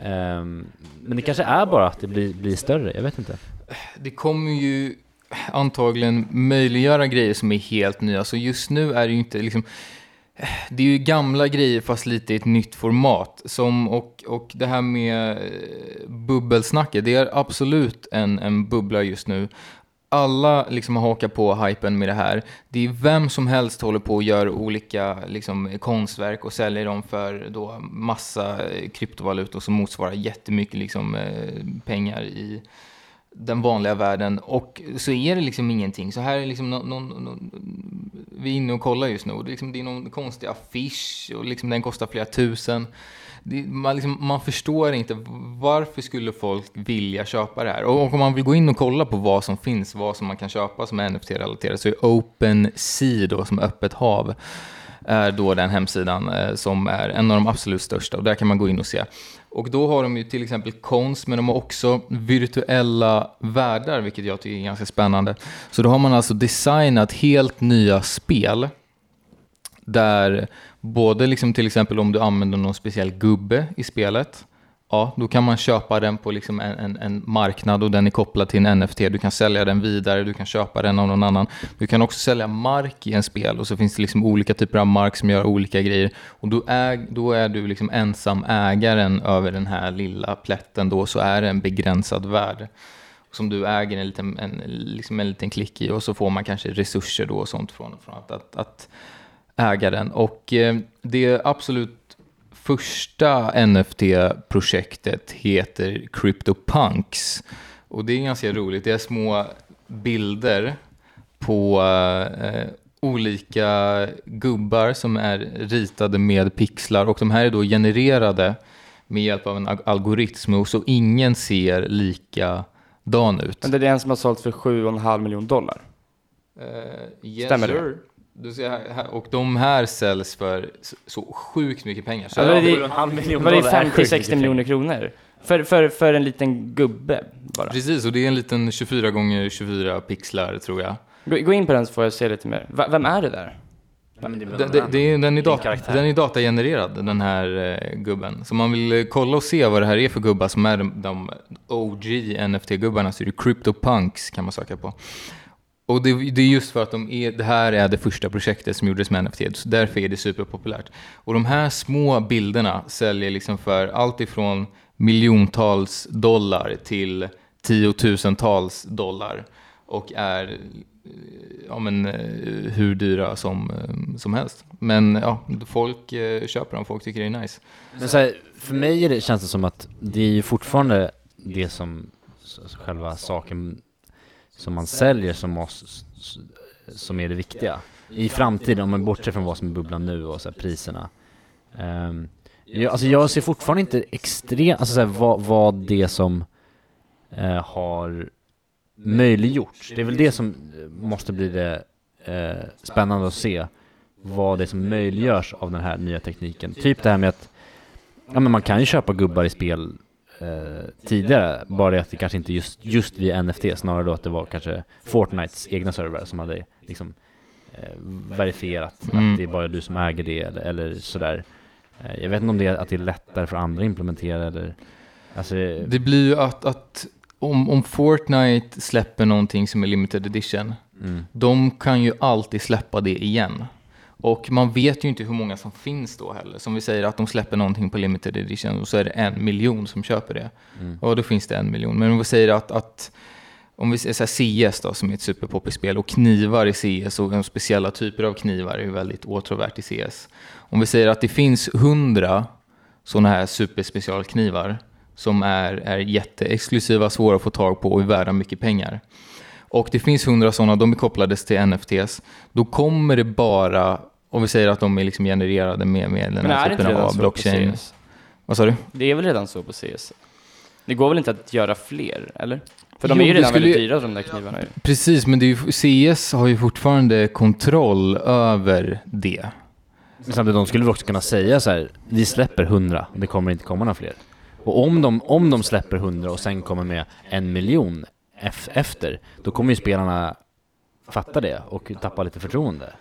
Ehm, men det kanske är bara att det blir, blir större, jag vet inte. det kommer ju antagligen möjliggöra grejer som är helt nya. Så just nu är det ju inte liksom... Eh, det är ju gamla grejer fast lite i ett nytt format. Som, och, och det här med eh, bubbelsnacket, det är absolut en, en bubbla just nu. Alla liksom har hakat på hypen med det här. Det är vem som helst håller på och gör olika liksom, konstverk och säljer dem för då massa eh, kryptovalutor som motsvarar jättemycket liksom, eh, pengar i, den vanliga världen och så är det liksom ingenting. Så här är liksom någon, någon, någon, vi är inne och kollar just nu och det är, liksom, det är någon konstig affisch och liksom den kostar flera tusen. Det, man, liksom, man förstår inte varför skulle folk vilja köpa det här. Och, och om man vill gå in och kolla på vad som finns, vad som man kan köpa som är NFT-relaterat så är OpenSea då, som öppet hav, är då den hemsidan eh, som är en av de absolut största och där kan man gå in och se. Och då har de ju till exempel konst, men de har också virtuella världar, vilket jag tycker är ganska spännande. Så då har man alltså designat helt nya spel där både liksom till exempel om du använder någon speciell gubbe i spelet, ja, då kan man köpa den på liksom en, en, en marknad och den är kopplad till en NFT. Du kan sälja den vidare, du kan köpa den av någon annan. Du kan också sälja mark i en spel och så finns det liksom olika typer av mark som gör olika grejer. Och då är, då är du liksom ensam ägaren över den här lilla plätten då, så är det en begränsad värld som du äger en liten, en, liksom en liten klick i och så får man kanske resurser då och sånt från, från att, att, att äga den. Och eh, det absolut första NFT-projektet heter CryptoPunks. Och det är ganska roligt. Det är små bilder på eh, olika gubbar som är ritade med pixlar och de här är då genererade med hjälp av en al- algoritm och så ingen ser likadan ut. Men det är den som har sålt för 7,5 miljoner dollar. Eh, yes, Stämmer det? Du ser här, här, och de här säljs för så, så sjukt mycket pengar. Så Alltså, det- Var är sjukt 50-60 mycket miljoner kronor? För, för, för en liten gubbe bara. Precis, och det är en liten 24 gånger 24 pixlar tror jag. Gå, gå in på den så får jag se lite mer. Va, vem är det där? det Den, det är- den, är Din dat, karaktär. den är datagenererad, den här eh, gubben. Så man vill eh, kolla och se vad det här är för gubbar som är de, de OG NFT-gubbarna så är det CryptoPunks kan man söka på. Och det, det är just för att de är, det här är det första projektet som gjordes med NFT, så därför är det superpopulärt. Och de här små bilderna säljer liksom för allt ifrån miljontals dollar till tiotusentals dollar och är ja, men, eh, hur dyra som, eh, som helst. Men ja, folk eh, köper dem, folk tycker det är nice. Men så här, för mig är det, känns det som att det är ju fortfarande det som själva saken som man säljer som, oss, som är det viktiga. I framtiden, om man bortser från vad som är bubblan nu och så här, priserna. Um, jag, alltså jag ser fortfarande inte extremt, alltså så här, vad, vad det som eh, har möjliggjorts. Det är väl det som eh, måste bli det eh, spännande att se. Vad det är som möjliggörs av den här nya tekniken. Typ det här med att Ja men man kan ju köpa gubbar i spel eh, tidigare, bara det att det kanske inte just, just via NFT, snarare då att det var kanske Fortnites egna servrar som hade liksom eh, verifierat Mm. att det är bara du som äger det eller, eller sådär. Eh, jag vet inte om det är att det är lättare för andra att implementera eller Alltså, Det blir ju att, att om, om Fortnite släpper någonting som är limited edition, mm, de kan ju alltid släppa det igen. Och man vet ju inte hur många som finns då heller. Som vi säger att de släpper någonting på limited edition och så är det en miljon som köper det. mm, Och då finns det en miljon. Men om vi säger att, att om vi säger CS då, som är ett superpoppigt spel, och knivar i CS och speciella typer av knivar är väldigt åtråvärt i CS. Om vi säger att det finns hundra sådana här superspecialknivar som är, är jätteexklusiva, svåra att få tag på och är värda mycket pengar. Och det finns hundra sådana, de är kopplades till NFTs. Då kommer det bara, om vi säger att de är liksom genererade med, med den Men är här typen redan av så på blockchain. CS? Vad sa du? Det är väl redan så på CS? Det går väl inte att göra fler, eller? För de Jo, är ju redan skulle väldigt dyra de där knivarna ju. Precis, men det är ju, CS har ju fortfarande kontroll över det. Men samtidigt, de skulle väl också kunna säga så här, vi släpper 100, det kommer inte komma några fler. Och om de, om de släpper 100 och sen kommer med en miljon ef- efter, då kommer ju spelarna fatta det och tappa lite förtroende.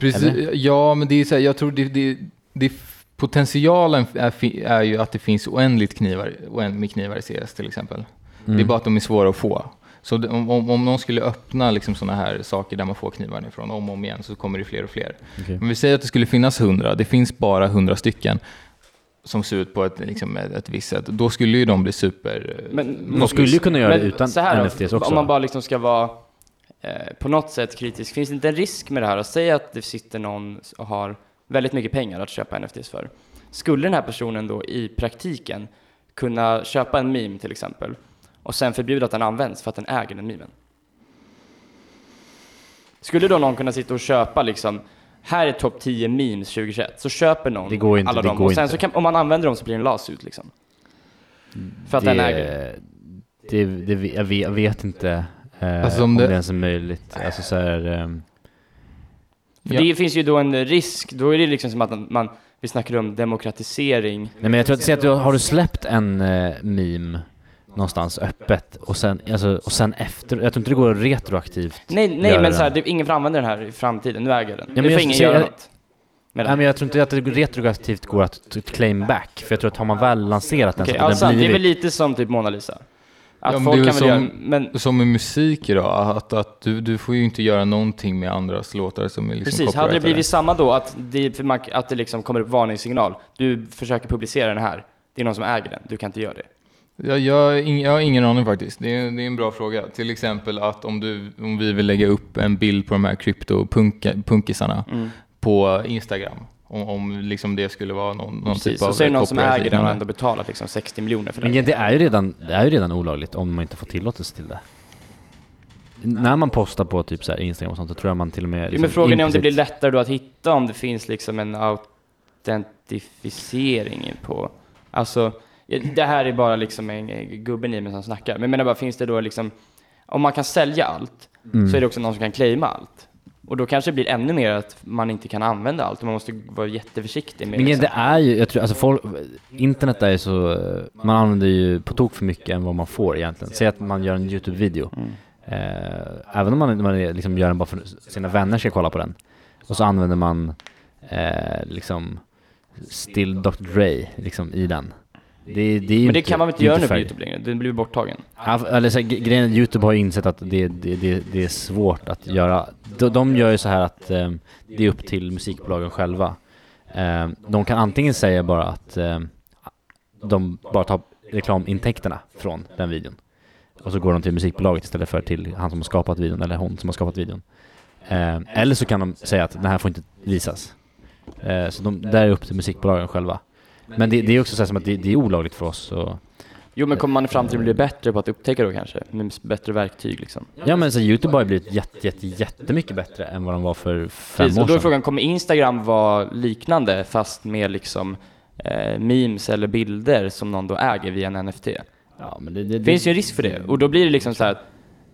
Precis, Eller? ja, men det är så här, jag tror det, det, det potentialen är, är ju att det finns oändligt knivar, oänd- med knivar i CS till exempel. Det Mm. är bara att de är svåra att få. Så det, om, om, om någon skulle öppna liksom sådana här saker där man får knivarna ifrån om och om igen så kommer det fler och fler. Okej. Men vi säger att det skulle finnas hundra, det finns bara hundra stycken som ser ut på ett, liksom, ett, ett visst sätt. Då skulle ju de bli super... Men, De skulle ju kunna göra det utan NFTs också. Om man bara liksom ska vara eh, på något sätt kritisk, finns det inte en risk med det här? Att säga att det sitter någon och har väldigt mycket pengar att köpa NFTs för. Skulle den här personen då i praktiken kunna köpa en meme till exempel och sen förbjuda att den används för att den äger den memen. Skulle då någon kunna sitta och köpa liksom, här är topp 10 memes 2021, så köper någon Det går inte, alla det dem går och sen inte. så kan, om man använder dem så blir det en lasut liksom. För att den äger det, det, det, jag, vet, jag vet inte eh, Alltså, om om det, det- ens är möjligt. Alltså så här, ehm, För Ja. det finns ju då en risk, då är det liksom som att man, vi snackar om demokratisering. nej men jag tror att, att du har du släppt en eh, meme någonstans öppet och sen, alltså, och sen efter, jag tror inte det går retroaktivt Nej, nej men så här, det, ingen får använda den här i framtiden, nu äger den. men nu får jag ingen göra jag- något. Nej men jag tror inte att det retroaktivt går att claim back, för jag tror att har man väl lanserat den Okej, så ja, har den sant. det är väl blivit... lite som typ Mona Lisa. Att Ja, folk kan som- göra, men Som med musik idag, att, att du, du får ju inte göra någonting med andras låtar som är liksom precis, hade det blivit samma då att det, att det liksom kommer upp varningssignal, du försöker publicera den här, det är någon som äger den, du kan inte göra det. Jag, jag, jag har ingen aning faktiskt. Det är, det är en bra fråga. Till exempel att om, du, om vi vill lägga upp en bild på de här krypto-punkisarna Mm. på Instagram. Om, om liksom det skulle vara någon, någon Precis, typ av och så är det någon som äger den och ändå betalat liksom 60 miljoner för Men den. det är ju redan, det är ju redan olagligt om man inte får tillåtelse till det. När man postar på typ så här Instagram och sånt, så tror jag man till och med... Liksom men frågan är om det blir lättare då att hitta om det finns liksom en autentificering på, alltså, det här är bara liksom en gubben i mig som snackar, men jag menar bara, finns det då liksom, om man kan sälja allt, Mm. så är det också någon som kan claima allt. Och då kanske det blir ännu mer att man inte kan använda allt, och man måste vara jätteförsiktig med Men liksom. det är ju, jag tror, alltså folk, internet är ju så, eh, man använder ju på tok för mycket än vad man får egentligen. Säg att man gör en YouTube-video. Mm. Eh, även om man, man liksom gör den bara för sina vänner ska kolla på den. Och så använder man eh, liksom Still Dr Dre liksom i den. Det, det Men det inte, kan man väl inte göra nu på. Youtube längre? Den blir ju borttagen. Ja, eller så, här, grejen är, Youtube har ju insett att det, det, det, är svårt att göra. De, de gör ju så här att eh, det är upp till musikbolagen själva. Eh, de kan antingen säga bara att eh, de bara tar reklamintäkterna från den videon. Och så går de till musikbolaget istället för till han som har skapat videon, eller hon som har skapat videon. Eller så kan de säga att den här får inte visas. Så de, där är upp till musikbolagen själva. Men det, det är också så här som att det, det är olagligt för oss och Jo, men kommer man i framtiden bli bättre på att upptäcka då kanske? Med bättre verktyg liksom? Ja men så Youtube har ju blivit jätte, jätte, jättemycket bättre än vad de var för fem Precis, år och då är sedan. frågan, kommer Instagram vara liknande fast med liksom eh, memes eller bilder som någon då äger via en NFT? Ja men det, det, finns ju en risk för det, och då blir det liksom så här att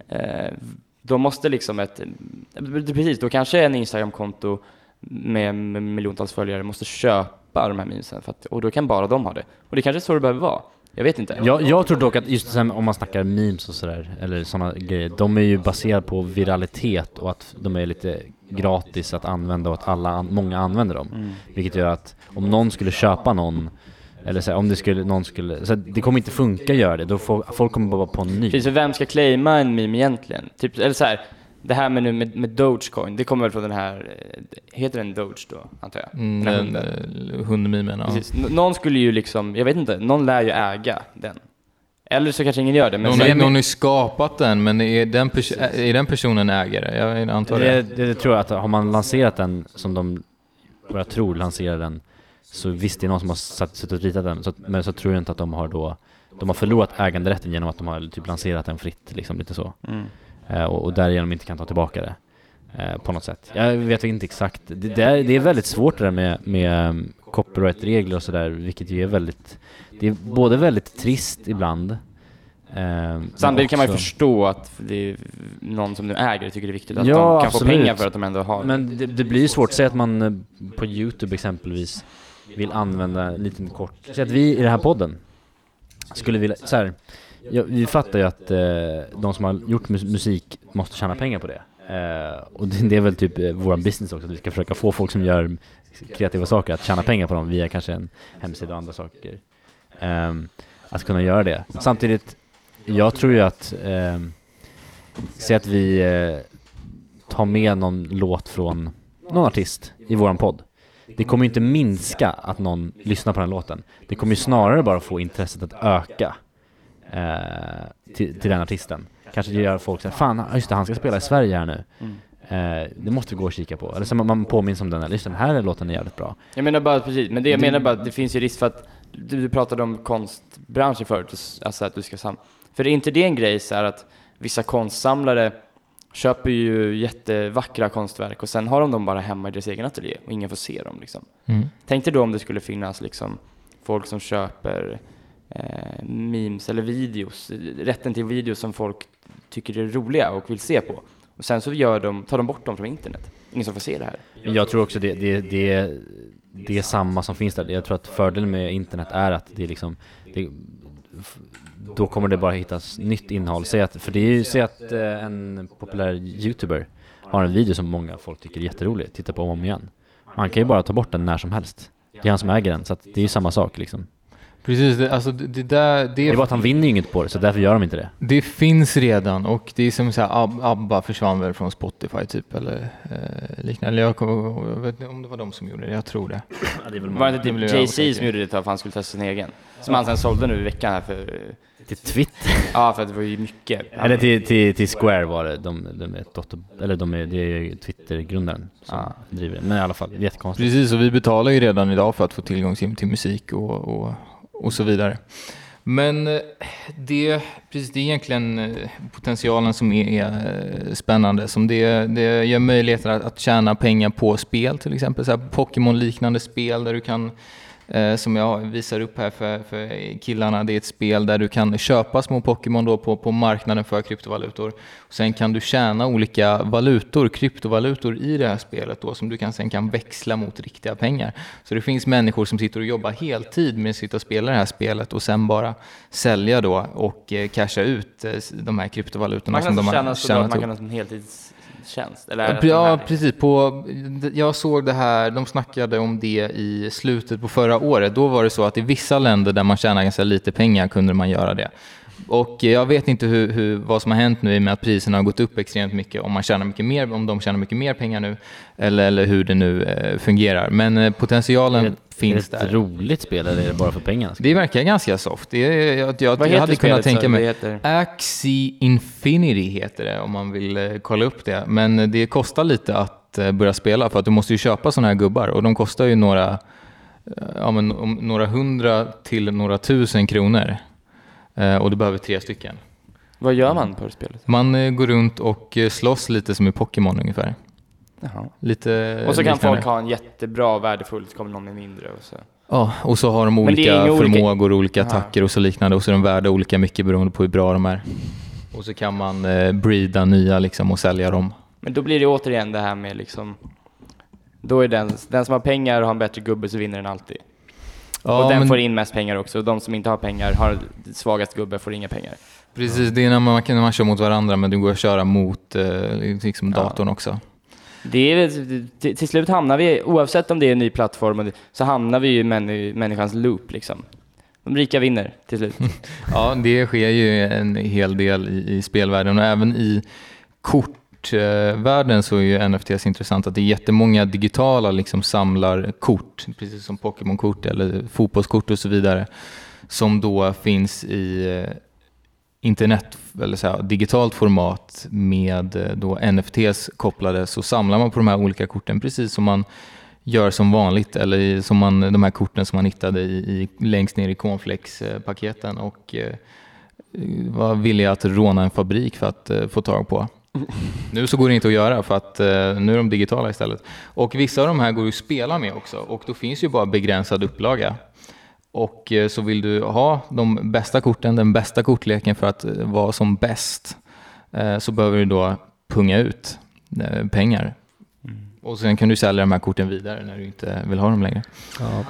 eh, då måste liksom ett, eh, precis, då kanske en Instagram-konto med, med miljontals följare måste köpa de här för att, och då kan bara de ha det. Och det kanske är så det behöver vara. Jag vet inte. Jag, jag tror dock att just om man snackar memes och sådär, eller sådana grejer, de är ju baserade på viralitet och att de är lite gratis att använda och att alla, många använder dem. Mm. Vilket gör att om någon skulle köpa någon, eller så här, om det skulle, någon skulle, så det kommer inte funka att göra det, då får, folk kommer bara på en ny. Precis, för vem ska claima en meme egentligen? Typ, eller så här, det här med nu med, med Dogecoin, det kommer väl från den här, eh, heter den Doge då, antar jag? Mm, Den här den, hunden. eh, hundmimen, ja. Precis. N- någon skulle ju liksom, jag vet inte, någon lär ju äga den. Eller så kanske ingen gör det, men Någon, har- någon har ju skapat den, men är den, är den personen ägare? Jag antar Det, det. det, det tror jag att har man lanserat den som de, vad jag tror, lanserar den så visst det är någon som har satt, suttit och ritat den, så, men så tror jag inte att de har då de har förlorat äganderätten genom att de har typ lanserat den fritt, liksom lite så. Mm. Eh, och, och därigenom inte kan ta tillbaka det. Eh, på något sätt. Jag vet inte exakt. Det, det, är, det är väldigt svårt det där med, med um, copyright-regler och sådär, vilket ju är väldigt, det är både väldigt trist ibland. eh, Samtidigt kan man ju förstå att det är någon som nu äger det tycker det är viktigt att Ja, de kan absolut. få pengar för att de ändå har Men det, det blir ju svårt, säg att man eh, på Youtube exempelvis vill använda en liten kort, säg att vi i den här podden skulle vilja, så här, jag, vi fattar ju att eh, de som har gjort musik måste tjäna pengar på det. Eh, och det, det är väl typ eh, vår business också, att vi ska försöka få folk som gör kreativa saker att tjäna pengar på dem via kanske en hemsida och andra saker. Eh, att kunna göra det. Samtidigt, jag tror ju att, eh, säg att vi eh, tar med någon låt från någon artist i våran podd. Det kommer ju inte minska att någon lyssnar på den låten. Det kommer ju snarare bara få intresset att öka eh, till, till den artisten. Kanske det gör folk såhär, fan just det, han ska spela i Sverige här nu. Mm. Eh, det måste vi gå och kika på. Eller så man, man påminns om den, eller just den här låten är jävligt bra. Jag menar bara precis, men det jag menar bara att det finns ju risk för att du, du pratade om konstbranschen förut, alltså att du ska sam För är inte det en grej så här att vissa konstsamlare köper ju jättevackra konstverk och sen har de dem bara hemma i deras egen ateljé och ingen får se dem liksom. Mm. Tänk dig då om det skulle finnas liksom folk som köper eh, memes eller videos, rätten till videos som folk tycker är roliga och vill se på. Och sen så gör de, tar de bort dem från internet. Ingen som får se det här. Jag tror också det, det, det, det är samma som finns där. Jag tror att fördelen med internet är att det är liksom, det, då kommer det bara hittas nytt innehåll. Säg att, för det är ju, säg att eh, en populär youtuber har en video som många folk tycker är jätterolig, titta på om och om igen. Man kan ju bara ta bort den när som helst. Det är han som äger den, så att det är ju samma sak liksom. Precis, det, alltså det, det där, Det är bara att han vinner ju inget på det, så därför gör de inte det. Det finns redan och det är som så här, Ab- ABBA försvann väl från Spotify typ eller eh, liknande. Eller jag, jag vet inte om det var de som gjorde det, jag tror det. Var det Det inte typ Jay-Z som gjorde det för att han skulle testa sin egen? Som han sen sålde nu i veckan här för, Till Twitter, ja för att det var ju mycket. eller till, till, till Square var det, de, de är dotter, eller de är, det är ju Twitter-grundaren som Ja. driver det. Men i alla fall, jättekonstigt. Precis, och vi betalar ju redan idag för att få tillgång till, till musik och, och, och så vidare. Men eh, det, precis, det är egentligen eh, potentialen som är, är spännande. Som det, det ger möjligheter att, att tjäna pengar på spel, till exempel Pokémon-liknande spel där du kan eh, som jag visar upp här för, för killarna, det är ett spel där du kan köpa små Pokémon då på, på marknaden för kryptovalutor. Sen kan du tjäna olika valutor, kryptovalutor i det här spelet då, som du kan, sen kan växla mot riktiga pengar. Så det finns människor som sitter och jobbar heltid med att sitta och spela det här spelet och sen bara sälja då och eh, casha ut eh, de här kryptovalutorna Man kan som de alltså har tjäna så tjänat man kan ha en heltidstjänst. Eller Ja, precis. På, jag såg det här, de snackade om det i slutet på förra året. Då var det så att i vissa länder där man tjänar ganska lite pengar kunde man göra det. Och jag vet inte hur, hur, vad som har hänt nu i och med att priserna har gått upp extremt mycket. Om man tjänar mycket mer, om de tjänar mycket mer pengar nu, eller, eller hur det nu eh, fungerar. Men eh, potentialen Är det- finns är det ett där. roligt spel eller är det bara för pengarna? Det verkar ganska soft. Det är, jag, jag, Vad jag heter hade kunnat tänka mig... Heter... Axie Infinity heter det om man vill eh, kolla upp det. Men eh, det kostar lite att eh, börja spela för att du måste ju köpa sådana här gubbar och de kostar ju några, eh, ja, men, om, några hundra till några tusen kronor. Eh, och du behöver tre stycken. Vad gör man på det spelet? Man eh, går runt och eh, slåss lite som i Pokémon ungefär. Jaha. Lite Och så kan liknande. folk ha en jättebra värdefull, så kommer någon med mindre och så. Ja, och så har de olika förmågor, olika attacker och så liknande och så är de värda olika mycket beroende på hur bra de är. Och så kan man eh, breeda nya liksom och sälja dem. Men då blir det återigen det här med liksom, då är den, den som har pengar och har en bättre gubbe så vinner den alltid. Ja, och den men får in mest pengar också, och de som inte har pengar, har svagast gubbe, får inga pengar. precis, det är när man, när man kör mot varandra men det går att köra mot eh, liksom Ja. datorn också. Det är, till, till slut hamnar vi, oavsett om det är en ny plattform, så hamnar vi ju i männi, människans loop liksom. De rika vinner till slut. Ja, det sker ju en hel del i, i spelvärlden och även i kortvärlden så är ju NFTs intressant att det är jättemånga digitala liksom samlarkort, precis som Pokémon-kort eller fotbollskort och så vidare, som då finns i eh, internet eller så här, digitalt format med eh, då NFTs kopplade så samlar man på de här olika korten precis som man gör som vanligt eller som man, de här korten som man hittade i, i, längst ner i cornflakes-paketen eh, och eh, var villiga att råna en fabrik för att eh, få tag på. Nu så går det inte att göra för att eh, nu är de digitala istället. Och vissa av de här går ju att spela med också och då finns ju bara begränsad upplaga. Och eh, så vill du ha de bästa korten, den bästa kortleken för att eh, vara som bäst eh, så behöver du då punga ut eh, pengar. Och sen kan du sälja de här korten vidare när du inte vill ha dem längre.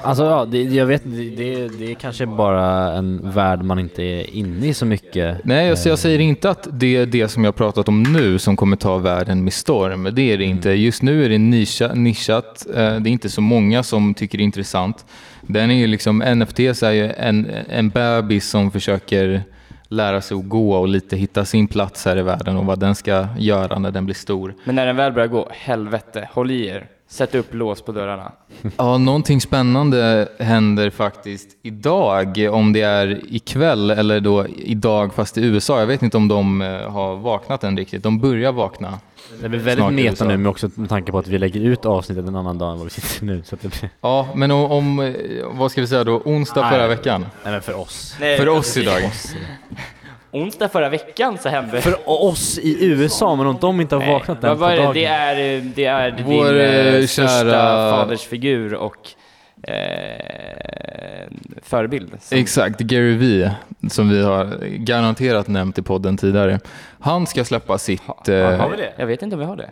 Alltså ja, det, jag vet det, det, det är kanske bara en värld man inte är inne i så mycket. Nej, alltså jag säger inte att det är det som jag pratat om nu som kommer ta världen med storm. Det är det inte. Just nu är det nischa, nischat. Eh, Det är inte så många som tycker det är intressant. Den är ju liksom, NFTs är ju en, en bebis som försöker lära sig att gå och lite hitta sin plats här i världen och vad den ska göra när den blir stor. Men när den väl börjar gå, helvete, håll i er. Sätt upp lås på dörrarna. Ja, någonting spännande händer faktiskt idag, om det är ikväll eller då idag fast i USA. Jag vet inte om de eh, har vaknat än riktigt. De börjar vakna. Det blir väldigt meta nu, men också med tanke på att vi lägger ut avsnittet en annan dag än vad vi sitter nu. Så att det blir... Ja, men om, om eh, vad ska vi säga då, onsdag Nej. förra veckan? Nej men för oss. För oss idag. onsdag förra veckan så hände För oss i USA, men om de inte har Nej, vaknat än vad på dagen. det är, det är Vår, din eh, eh, största kära- fadersfigur och eh, förebild. som- Exakt, Gary Vee, som vi har garanterat nämnt i podden tidigare. Han ska släppa sitt... Har eh, vi det? Jag vet inte om vi har det.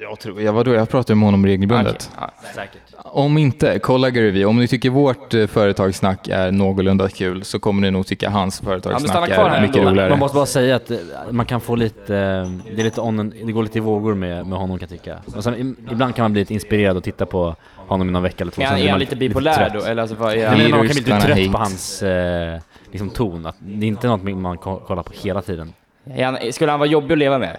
jag tror, ja, vadå, jag pratar med honom regelbundet. Okej, ja. Säkert. Om inte, kolla Gary Vee. Om ni tycker vårt eh, företagssnack är någorlunda kul så kommer ni nog tycka hans företagssnack här är mycket ändå. roligare. Man måste bara säga att eh, man kan få lite, eh, det, är lite on det går lite i vågor med, med honom kan jag tycka. Och sen, ibland kan man bli lite inspirerad och titta på honom i någon vecka eller två. Är sen han, är han lite bipolär trött. då? Eller alltså, vad är Nej, han? men man kan bli lite trött på hate. hans eh, liksom, ton. Att det är inte något man ko- kollar på hela tiden. Han, skulle han vara jobbig att leva med?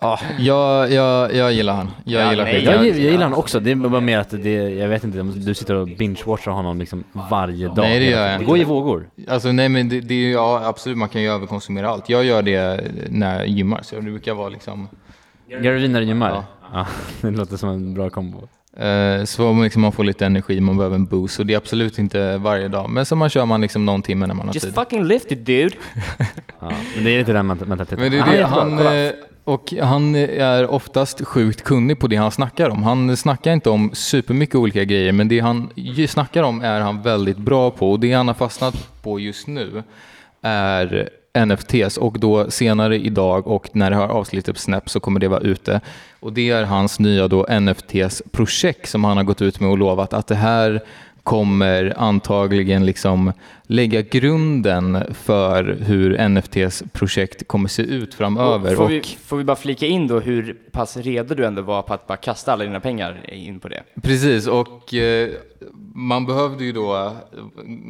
Ja, jag, jag, jag gillar han. Jag Ja, gillar nej. Jag, jag, jag gillar honom också, det är bara mer att det, jag vet inte, du sitter och binge-watchar honom liksom varje dag. Nej, det gör jag Det går i vågor. Alltså nej men det, det är ju, ja absolut man kan ju överkonsumera allt. Jag gör det när jag gymmar så det brukar vara liksom Gary Vee när du gymmar? Ja. Ja. det låter som en bra kombo. eh, så man liksom man får lite energi, man behöver en boost och det är absolut inte varje dag. Men så man kör man liksom någon timme när man har Just tid. fucking lift it dude! Ja. Men det är lite den ment- mentaliteten. Men det är Han det, han, kolla. eh, och han är oftast sjukt kunnig på det han snackar om. Han snackar inte om supermycket olika grejer, men det han snackar om är han väldigt bra på. Och det han har fastnat på just nu är NFTs och då senare idag och när det här avsnittet på så kommer det vara ute. Och det är hans nya då NFTs-projekt som han har gått ut med och lovat att det här kommer antagligen liksom lägga grunden för hur NFTs projekt kommer se ut framöver. Får Och vi, får vi bara flika in då hur pass redo du ändå var på att bara kasta alla dina pengar in på det? Precis, och eh, man behövde ju då eh,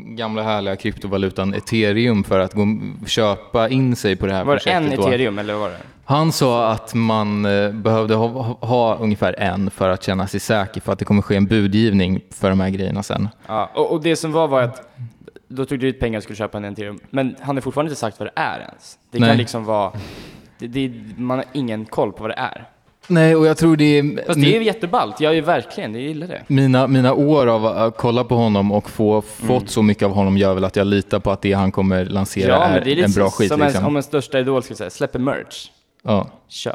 gamla härliga kryptovalutan ethereum för att gå, köpa in sig på det här Var det projektet. en då. ethereum eller vad var det? Han sa att man eh, behövde ha, ha, ha ungefär en för att känna sig säker för att det kommer ske en budgivning för de här grejerna sen. Ja, och, och det som var var att då tog du ut pengar och skulle köpa en ethereum, men han har fortfarande inte sagt vad det är ens. Det Nej. kan liksom vara, det, det, man har ingen koll på vad det är. Nej, och jag tror det är... Fast det är ju jätteballt, jag är ju verkligen, jag gillar det. Mina, mina år av att kolla på honom och få fått så mycket av honom gör väl att jag litar på att det han kommer lansera Ja, är, men det är lite en bra som skit. en, Liksom. om en största idol skulle säga, släpper merch, Ja. köp.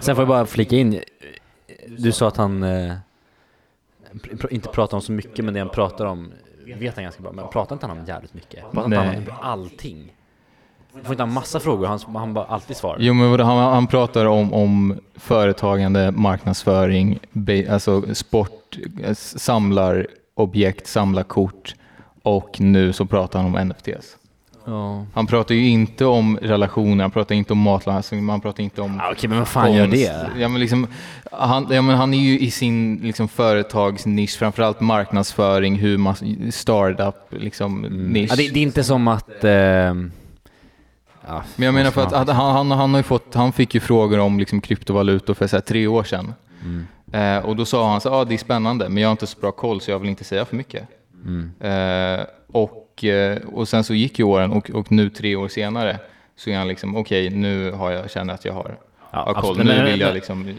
Sen får jag bara flika in, du sa att han eh, inte pratar om så mycket, men det han pratar om vet han ganska bra. Men pratar inte han om jävligt mycket? Pratar inte han om Nej. allting? Får inte han massa frågor? Han, han bara alltid svarar. Jo, men han, han pratar om, om företagande, marknadsföring, be, alltså sport, eh, samlar objekt, samlar kort och nu så pratar han om NFTs. Ja. Han pratar ju inte om relationer, han pratar inte om matlagning, han pratar inte om Ah, Okej, men vad fan gör konst. det? Ja, men liksom, han, ja, men han är ju i sin liksom, företagsnisch, framförallt marknadsföring, hur man, startup, liksom, nisch. Ja, det, det är inte som att... Eh, ja, Men jag menar för att, att han, han, han, har ju fått, han fick ju frågor om liksom kryptovalutor för så här, tre år sedan. Mm. Eh, och då sa han så ah, det är spännande men jag har inte så bra koll så jag vill inte säga för mycket. Mm. Eh, och, eh, och sen så gick ju åren och, och nu tre år senare så är han liksom okej nu har jag, känner att jag har, Ja, har koll. Nu vill jag liksom eh,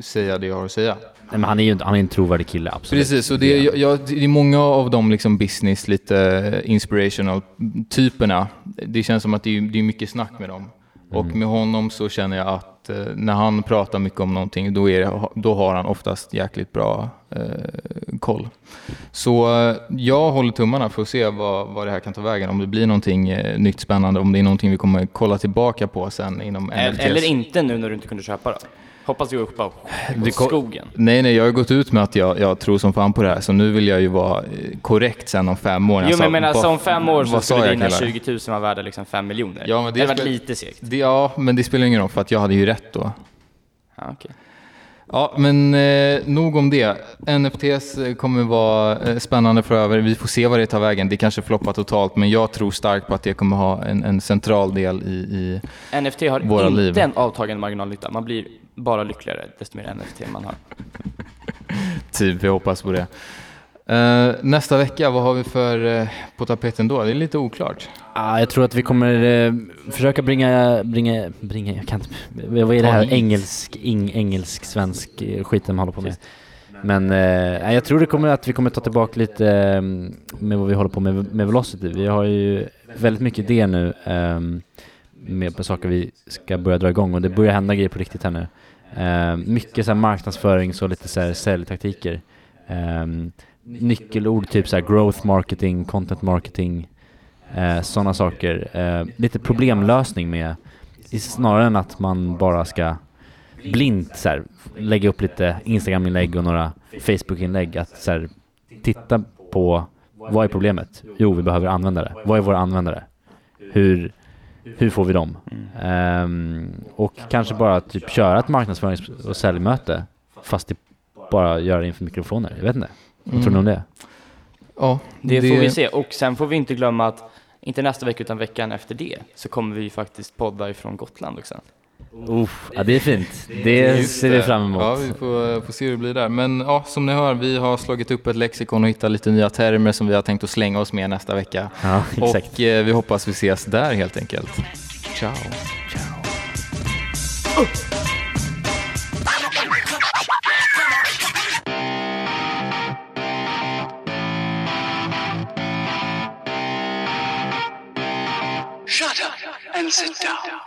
säga det jag har att säga. nej, men han är ju inte, han är en trovärdig kille, absolut. Precis, och det, är- jag, det är många av de liksom business, lite inspirational typerna. Det känns som att det är, det är mycket snack med dem. Och med honom så känner jag att eh, när han pratar mycket om någonting, då, är det, då har han oftast jäkligt bra eh, koll. Så eh, jag håller tummarna för att se vad, vad det här kan ta vägen. Om det blir någonting eh, nytt spännande, om det är någonting vi kommer kolla tillbaka på sen inom NFTs. Eller inte nu när du inte kunde köpa då. Hoppas du upp på skogen. Nej, nej, jag har gått ut med att jag, jag tror som fan på det här, så nu vill jag ju vara eh, korrekt sen om fem år. Jo Alltså, men, men alltså vad- om fem år så skulle jag, dina killar? 20 000 vara värda liksom 5 miljoner. Ja, men det det hade varit lite segt. Det, ja, men det spelar ingen roll för att jag hade ju rätt då. Ja, okej. Ja, men eh, nog om det. NFTs eh, kommer vara eh, spännande framöver. Vi får se vad det tar vägen. Det kanske floppar totalt, men jag tror starkt på att det kommer ha en, en central del i, i... NFT har Våra inte liv. en avtagande marginalnytta. Man blir bara lyckligare desto mer NFT man har. Typ, vi hoppas på det. Eh, nästa vecka, vad har vi för eh, på tapeten då? Det är lite oklart. Ah, jag tror att vi kommer eh, försöka bringa, bringa, bringa, jag kan inte, vad är det här engelsk, ing, engelsk, svensk skiten man håller på med? Men eh, jag tror det kommer att vi kommer ta tillbaka lite eh, med vad vi håller på med med Velocity. Vi har ju väldigt mycket idéer nu eh, med på saker vi ska börja dra igång och det börjar hända grejer på riktigt här nu. Eh, mycket så här marknadsföring och lite så här säljtaktiker. Eh, nyckelord typ så här growth marketing, content marketing, eh, sådana saker. Eh, lite problemlösning med, snarare än att man bara ska blint så här, lägga upp lite Instagram-inlägg och några Facebook-inlägg. Att så här, titta på vad är problemet? Jo, vi behöver användare. Vad är våra användare? Hur, hur får vi dem? Ehm, och kanske bara typ köra ett marknadsförings och säljmöte fast det bara göra det inför mikrofoner. Jag vet inte. Vad tror ni om det? Ja, Det, får vi se. Och sen får vi inte glömma att inte nästa vecka utan veckan efter det så kommer vi faktiskt podda ifrån Gotland också. Oh, ja, det är fint. Det ser vi fram emot. Ja, vi får, eh, får, se hur det blir där. Men ja, som ni hör, vi har slagit upp ett lexikon och hittat lite nya termer som vi har tänkt att slänga oss med nästa vecka. Ja, exakt. Och eh, vi hoppas vi ses där helt enkelt. Ciao. Ciao. Shut up and sit down.